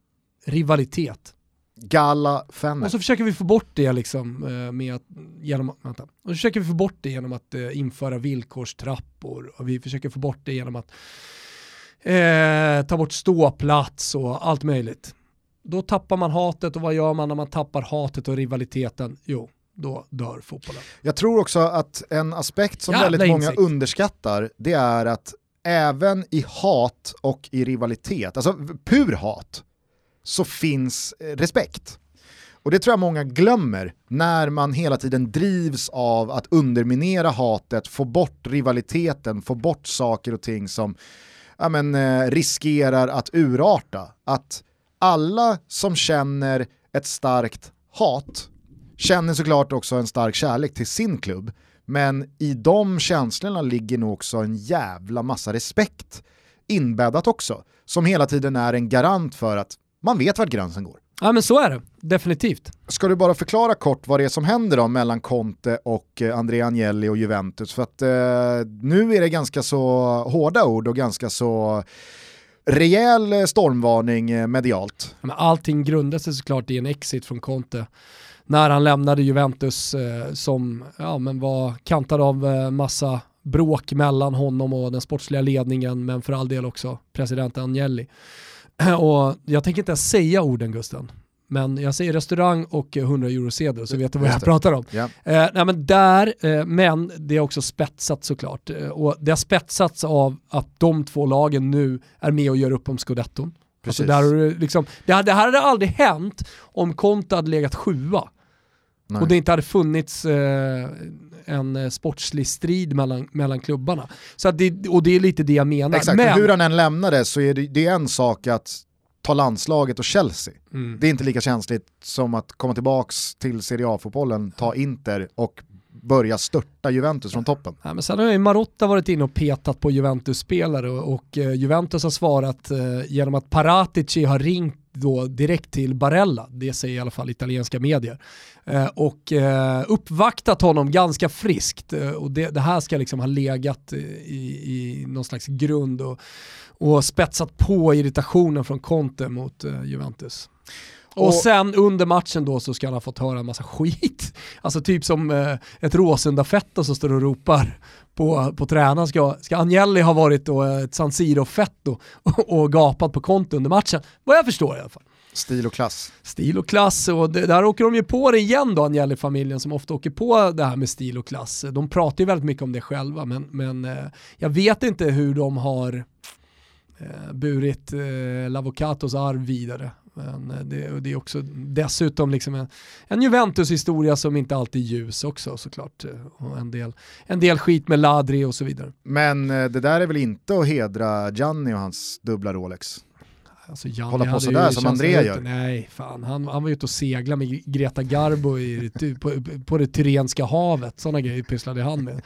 Rivalitet. Galla Fenner. Och så försöker vi få bort det liksom eh, med att, genom, vänta. Och så försöker vi få bort det genom att eh, införa villkorstrappor och vi försöker få bort det genom att eh, ta bort ståplats och allt möjligt. Då tappar man hatet och vad gör man när man tappar hatet och rivaliteten? Jo, då dör fotbollen. Jag tror också att en aspekt som Jävla väldigt många underskattar, det är att även i hat och i rivalitet, alltså pur hat, så finns eh, respekt. Och det tror jag många glömmer när man hela tiden drivs av att underminera hatet, få bort rivaliteten, få bort saker och ting som ja, men, eh, riskerar att urarta. Att alla som känner ett starkt hat känner såklart också en stark kärlek till sin klubb, men i de känslorna ligger nog också en jävla massa respekt inbäddat också, som hela tiden är en garant för att man vet vart gränsen går. Ja men så är det, definitivt. Ska du bara förklara kort vad det är som händer då mellan Conte och eh, Andrea Agnelli och Juventus? För att eh, nu är det ganska så hårda ord och ganska så rejäl stormvarning eh, medialt. Men allting grundar sig såklart i en exit från Conte när han lämnade Juventus eh, som ja, men var kantad av eh, massa bråk mellan honom och den sportsliga ledningen men för all del också president Agnelli. Och jag tänker inte ens säga orden Gusten, men jag säger restaurang och 100 eurosedel så vet du vad jag pratar om. Yeah. Eh, nej, men där, eh, men det är också spetsat såklart. Eh, och det har spetsats av att de två lagen nu är med och gör upp om scudetton. Alltså där, liksom, det, det här hade aldrig hänt om Conte hade legat sjua. Nej. Och det inte hade funnits eh, en eh, sportslig strid mellan, mellan klubbarna. Så det, och det är lite det jag menar. Exakt, Men, hur han än lämnade så är det, det är en sak att ta landslaget och Chelsea. Mm. Det är inte lika känsligt som att komma tillbaka till Serie A-fotbollen, ta Inter och börja störta Juventus från toppen. Ja, men sen har ju Marotta varit inne och petat på Juventus-spelare och, och uh, Juventus har svarat uh, genom att Paratici har ringt då direkt till Barella, det säger i alla fall italienska medier, eh, och eh, uppvaktat honom ganska friskt. Eh, och det, det, här ska liksom ha legat i, i någon slags grund och, och spetsat på irritationen från Conte mot Juventus. Och, sen under matchen då så ska han ha fått höra en massa skit. Alltså typ som eh, ett Råsunda-fetto som står och ropar på, på tränaren. Ska, ska Agnelli ha varit då ett San Siro-fetto och, och gapat på konto under matchen? Vad jag förstår i alla fall. Stil och klass. Stil och klass, och det, där åker de ju på det igen då, Agnelli-familjen som ofta åker på det här med stil och klass. De pratar ju väldigt mycket om det själva, men, men eh, jag vet inte hur de har eh, burit eh, Lavocatos arv vidare. Men eh, det, det, är också dessutom liksom en, en Juventus-historia som inte alltid är ljus också såklart. Eh, och en, del, en del skit med Ladri och så vidare. Men eh, det där är väl inte att hedra Gianni och hans dubbla Rolex? Alltså Gianni Hålla på sådär som André gör. Nej, fan. Han, han var ute och segla med Greta Garbo i, på, på det Tyrenska havet. Sådana grejer pysslade han med.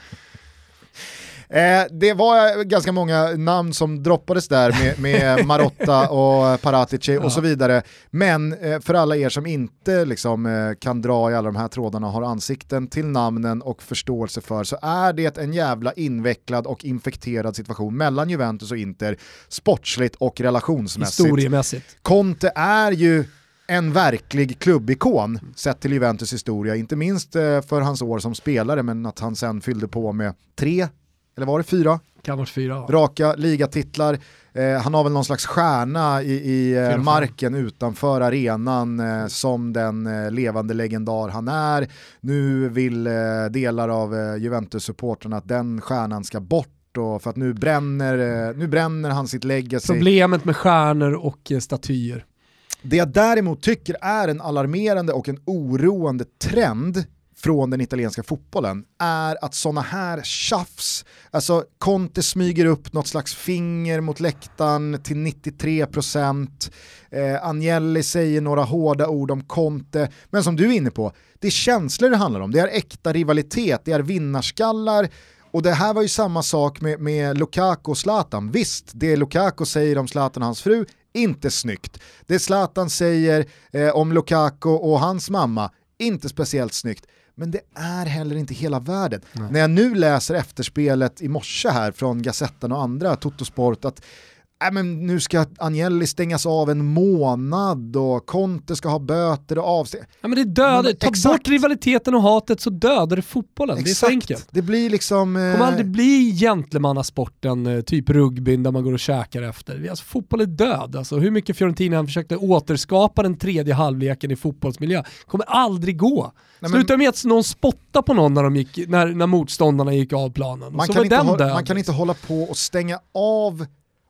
Eh, det var ganska många namn som droppades där med, med Marotta och Paratici och ja. så vidare. Men eh, för alla er som inte liksom, eh, kan dra i alla de här trådarna och har ansikten till namnen och förståelse för så är det en jävla invecklad och infekterad situation mellan Juventus och Inter sportsligt och relationsmässigt. Historiemässigt. Conte är ju en verklig klubbikon sett till Juventus historia, inte minst eh, för hans år som spelare men att han sen fyllde på med tre eller var det fyra? Kan vara fyra. Raka ligatitlar. Eh, han har väl någon slags stjärna i, i eh, marken utanför arenan eh, som den eh, levande legendar han är. Nu vill eh, delar av Juventus-supporterna att den stjärnan ska bort och för att nu bränner, nu bränner han sitt legacy. Problemet med stjärnor och statyer. Det jag däremot tycker är en alarmerande och en oroande trend från den italienska fotbollen är att sådana här tjafs, alltså Conte smyger upp något slags finger mot läktaren till 93%, eh, Agnelli säger några hårda ord om Conte, men som du är inne på, det är känslor det handlar om, det är äkta rivalitet, det är vinnarskallar, och det här var ju samma sak med, med Lukaku och Zlatan. Visst, det Lukaku säger om Zlatan och hans fru, inte snyggt. Det Zlatan säger eh, om Lukaku och hans mamma, inte speciellt snyggt men det är heller inte hela världen. Nej. När jag nu läser efterspelet i morse här från Gazettan och andra, Totosport, att äh, men nu ska Agnelli stängas av en månad och Conte ska ha böter och avstängning. Ja men det dödar, ta exakt. bort rivaliteten och hatet så dödar det fotbollen. Exakt. Det är så enkelt. Det blir liksom... Det kommer aldrig bli gentlemannasporten, eh, typ rugbyn där man går och käkar efter. Alltså, fotboll är död. Alltså, hur mycket Fiorentina han försökte återskapa den tredje halvleken i fotbollsmiljö kommer aldrig gå. Nej, Sluta med att någon spotta på någon när, de gick, när, när motståndarna gick av planen. Man, kan inte, hålla, man kan inte hålla på och stänga av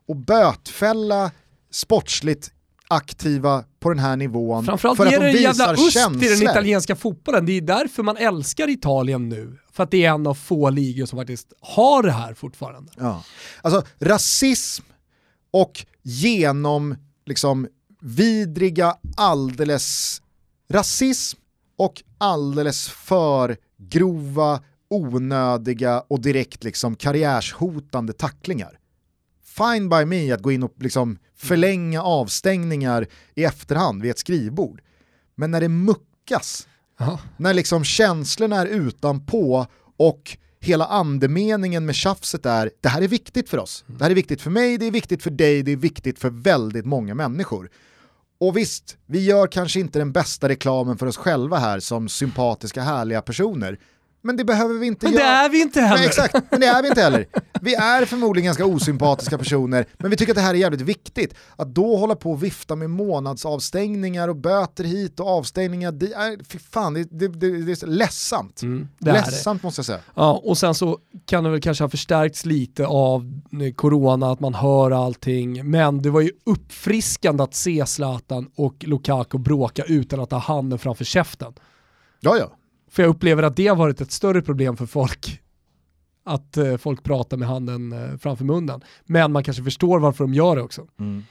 och bötfälla sportsligt aktiva på den här nivån. Framförallt för att de visar jävla USP i den italienska fotbollen. Det är därför man älskar Italien nu. För att det är en av få ligor som faktiskt har det här fortfarande. Ja. Alltså rasism och genom liksom vidriga alldeles rasism och alldeles för grova, onödiga och direkt liksom karriärshotande tacklingar fine by me att gå in och liksom förlänga avstängningar i efterhand vid ett skrivbord. Men när det muckas, Aha. när liksom känslorna är utanpå och hela andemeningen med tjafset är det här är viktigt för oss. Det här är viktigt för mig, det är viktigt för dig, det är viktigt för väldigt många människor. Och visst, vi gör kanske inte den bästa reklamen för oss själva här som sympatiska, härliga personer. Men det behöver vi inte men göra. Det är vi inte heller. Nej, exakt, men det är vi inte heller. Vi är förmodligen ganska osympatiska personer, men vi tycker att det här är jävligt viktigt. Att då hålla på och vifta med månadsavstängningar och böter hit och avstängningar, det är, fy fan, det, det, det, det är ledsamt. Mm, det ledsamt måste jag säga. Ja, och sen så kan det väl kanske ha förstärkts lite av corona, att man hör allting, men det var ju uppfriskande att se Zlatan och Lukaku bråka utan att ha handen framför käften. Ja, ja. För jag upplever att det har varit ett större problem för folk. Att eh, folk pratar med handen eh, framför munnen. Men man kanske förstår varför de gör det också. Mm.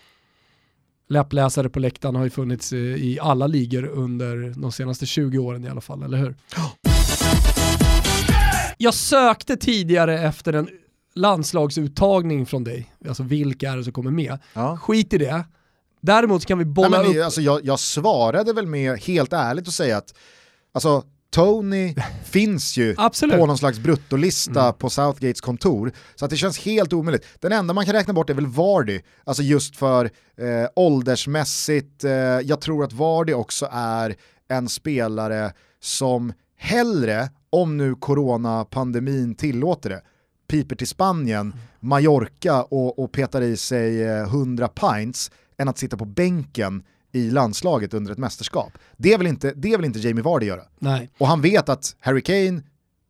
Läppläsare på läktaren har ju funnits i alla ligor under de senaste 20 åren i alla fall, eller hur? Jag sökte tidigare efter en landslagsuttagning från dig, alltså vilka är det som kommer med? Ja. Skit i det. Däremot kan vi bolla Nej, men, upp... Alltså, jag, jag svarade väl med, helt ärligt, att säga att alltså, Tony finns ju på någon slags bruttolista på Southgates kontor. Så att det känns helt omöjligt. Den enda man kan räkna bort är väl Vardy, alltså just för eh, åldersmässigt. Eh, jag tror att Vardy också är en spelare som hellre, om nu coronapandemin tillåter det, piper till Spanien, Mallorca och, och petar i sig eh, 100 pints än att sitta på bänken i landslaget under ett mästerskap. Det vill inte, det vill inte Jamie Vardy göra. Nej. Och han vet att Harry Kane,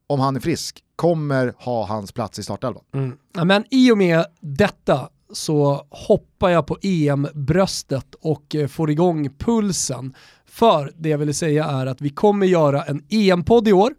om han är frisk, kommer ha hans plats i startelvan. Mm. Ja, men i och med detta så hoppar jag på EM-bröstet och eh, får igång pulsen. För det jag ville säga är att vi kommer göra en EM-podd i år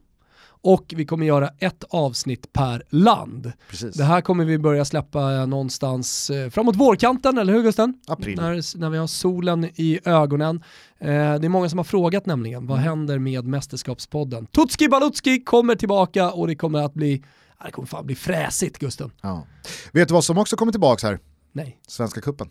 och vi kommer göra ett avsnitt per land. Precis. Det här kommer vi börja släppa någonstans eh, framåt vårkanten, eller hur Gusten? April. När, när vi har solen i ögonen. Eh, det är många som har frågat nämligen, vad händer med Mästerskapspodden? Tutski Balutski kommer tillbaka och det kommer att bli, det kommer fan bli fräsigt Gusten. Ja. Vet du vad som också kommer tillbaka här? Nej. Svenska kuppen.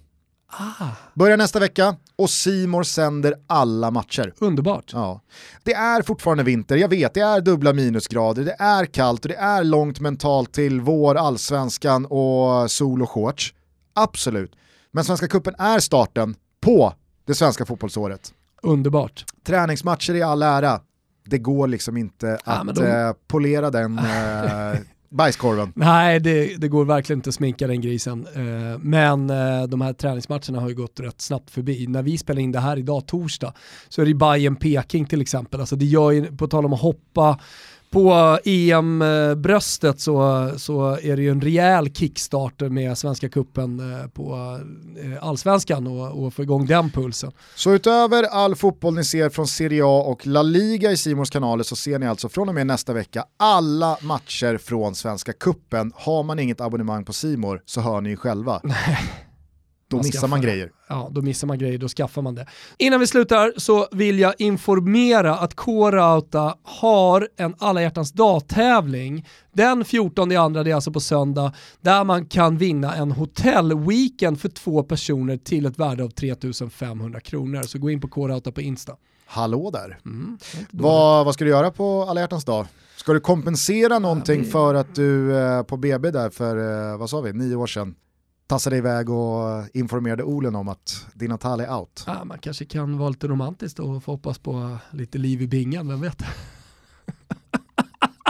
Ah, Börjar nästa vecka och Simor sänder alla matcher. underbart. Ja. Det är fortfarande vinter, jag vet, det är dubbla minusgrader, det är kallt och det är långt mentalt till vår, allsvenskan och sol och shorts. Absolut. Men Svenska Cupen är starten på det svenska fotbollsåret. Underbart. Träningsmatcher i all ära, det går liksom inte Ja, att de- eh, polera den eh, bajskorven. Nej, det, det går verkligen inte att sminka den grisen. Eh, men eh, de här träningsmatcherna har ju gått rätt snabbt förbi. När vi spelar in det här idag, torsdag, så är det Bayern Peking till exempel. Alltså det gör ju, på tal om att hoppa på EM-bröstet så, så är det ju en rejäl kickstarter med Svenska Kuppen eh, på eh, allsvenskan och, och få igång den pulsen. Så utöver all fotboll ni ser från Serie A och La Liga i Simons kanaler så ser ni alltså från och med nästa vecka alla matcher från Svenska Kuppen. Har man inget abonnemang på Simor så hör ni ju själva. Då Man missar skaffar man grejer. Ja, då missar man grejer, då skaffar man det. Innan vi slutar så vill jag informera att K-Rauta har en alla hjärtans dag-tävling den 14 i andra, det är alltså på söndag, där man kan vinna en hotellweekend för två personer till ett värde av 3500 kronor. Så gå in på K-Rauta på Insta. Hallå där. Mm. Vad, vad ska du göra på alla hjärtans dag? Ska du kompensera någonting för att du eh, på BB där för, eh, vad sa vi, nio år sedan tassade iväg och informerade Olen om att dina tal är out? Ja, man kanske kan vara lite romantiskt och få hoppas på lite liv i bingen, vem vet?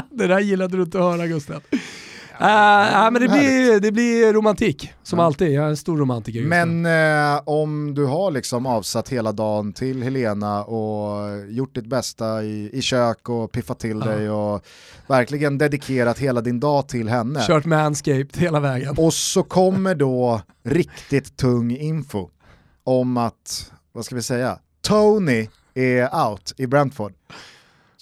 det där gillade du inte att höra Gustav. Nej, men det blir, det blir romantik, som Ja. alltid. Jag är en stor romantiker. Men eh, om du har liksom avsatt hela dagen till Helena och gjort ditt bästa i, i kök och piffat till Ja. dig och verkligen dedikerat hela din dag till henne. Kört manscaped hela vägen. Och så kommer då riktigt tung info om att, vad ska vi säga, Tony är out i Brentford.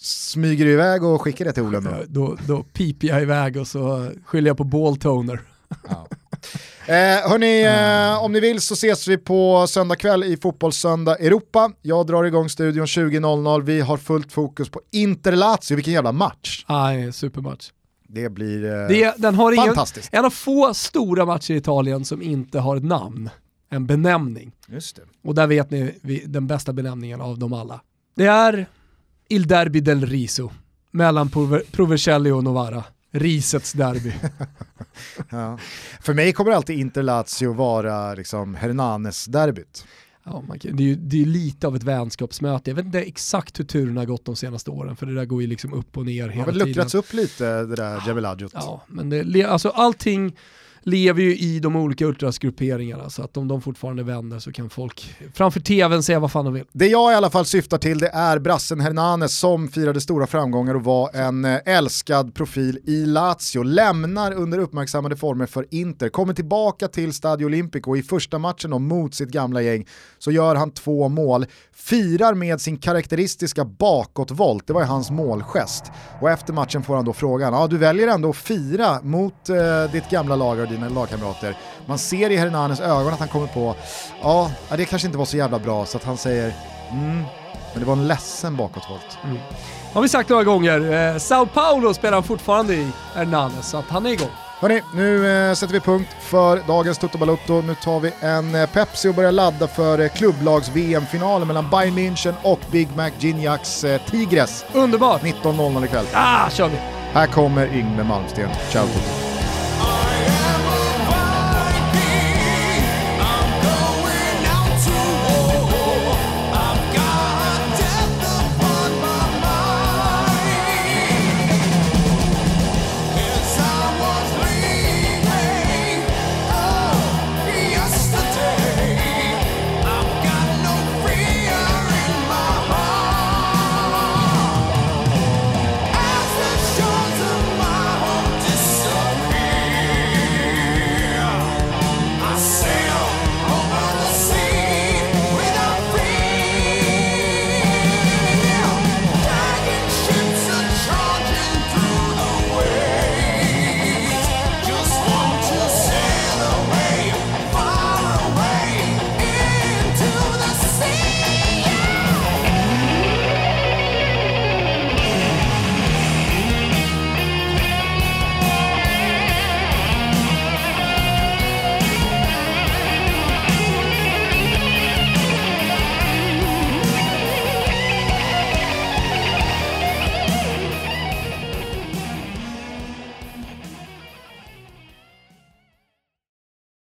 Smyger du iväg och skickar det till Olen då? Då, då piper jag iväg och så skyller jag på balltoner. Ja. Eh, hörni, eh, om ni vill så ses vi på söndag kväll i Fotbollssöndag Europa. Jag drar igång studion 20.00, vi har fullt fokus på Inter-Lazio, vilken jävla match. Nej, supermatch. Det blir eh, Det, den har ingen, fantastiskt. en av få stora matcher i Italien som inte har ett namn, en benämning. Just det. Och där vet ni vi- den bästa benämningen av dem alla. Det är Il Derby del Riso, mellan Prover- Provercelli och Novara. Risets derby. Ja. För mig kommer alltid Inter-Lazio vara liksom Hernanes-derbyt. Ja, man kan, det är ju det är lite av ett vänskapsmöte. Jag vet inte exakt hur turerna har gått de senaste åren, för det där går ju liksom upp och ner Det har hela väl tiden. luckrats upp lite det där Jebelajot. Ja, men det, alltså allting lever ju i de olika ultrasgrupperingarna, så att om de fortfarande vänder så kan folk framför tvn säga vad fan de vill. Det jag i alla fall syftar till det är brassen Hernanes som firade stora framgångar och var en eh, älskad profil i Lazio. Lämnar under uppmärksammade former för Inter, kommer tillbaka till Stadio Olimpico i första matchen då mot sitt gamla gäng så gör han två mål, firar med sin karaktäristiska bakåtvolt, det var ju hans målgest. Och efter matchen får han då frågan, ja du väljer ändå att fira mot eh, ditt gamla lag och dina lagkamrater. Man ser i Hernanes ögon att han kommer på, ja det kanske inte var så jävla bra så att han säger Mm, men det var en ledsen bakåtvolt. Mm. Har vi sagt några gånger. Eh, Sao Paulo spelar han fortfarande i, Hernanes, så att han är igång. Hörni, nu eh, sätter vi punkt för dagens Toto Balutto. Nu tar vi en eh, Pepsi och börjar ladda för eh, klubblags-VM-finalen mellan Bayern München och Big Mac Gignacs eh, Tigres. Underbart! 19.00 ikväll. Ah, kör vi! Här kommer Yngve Malmsten. Ciao Toto.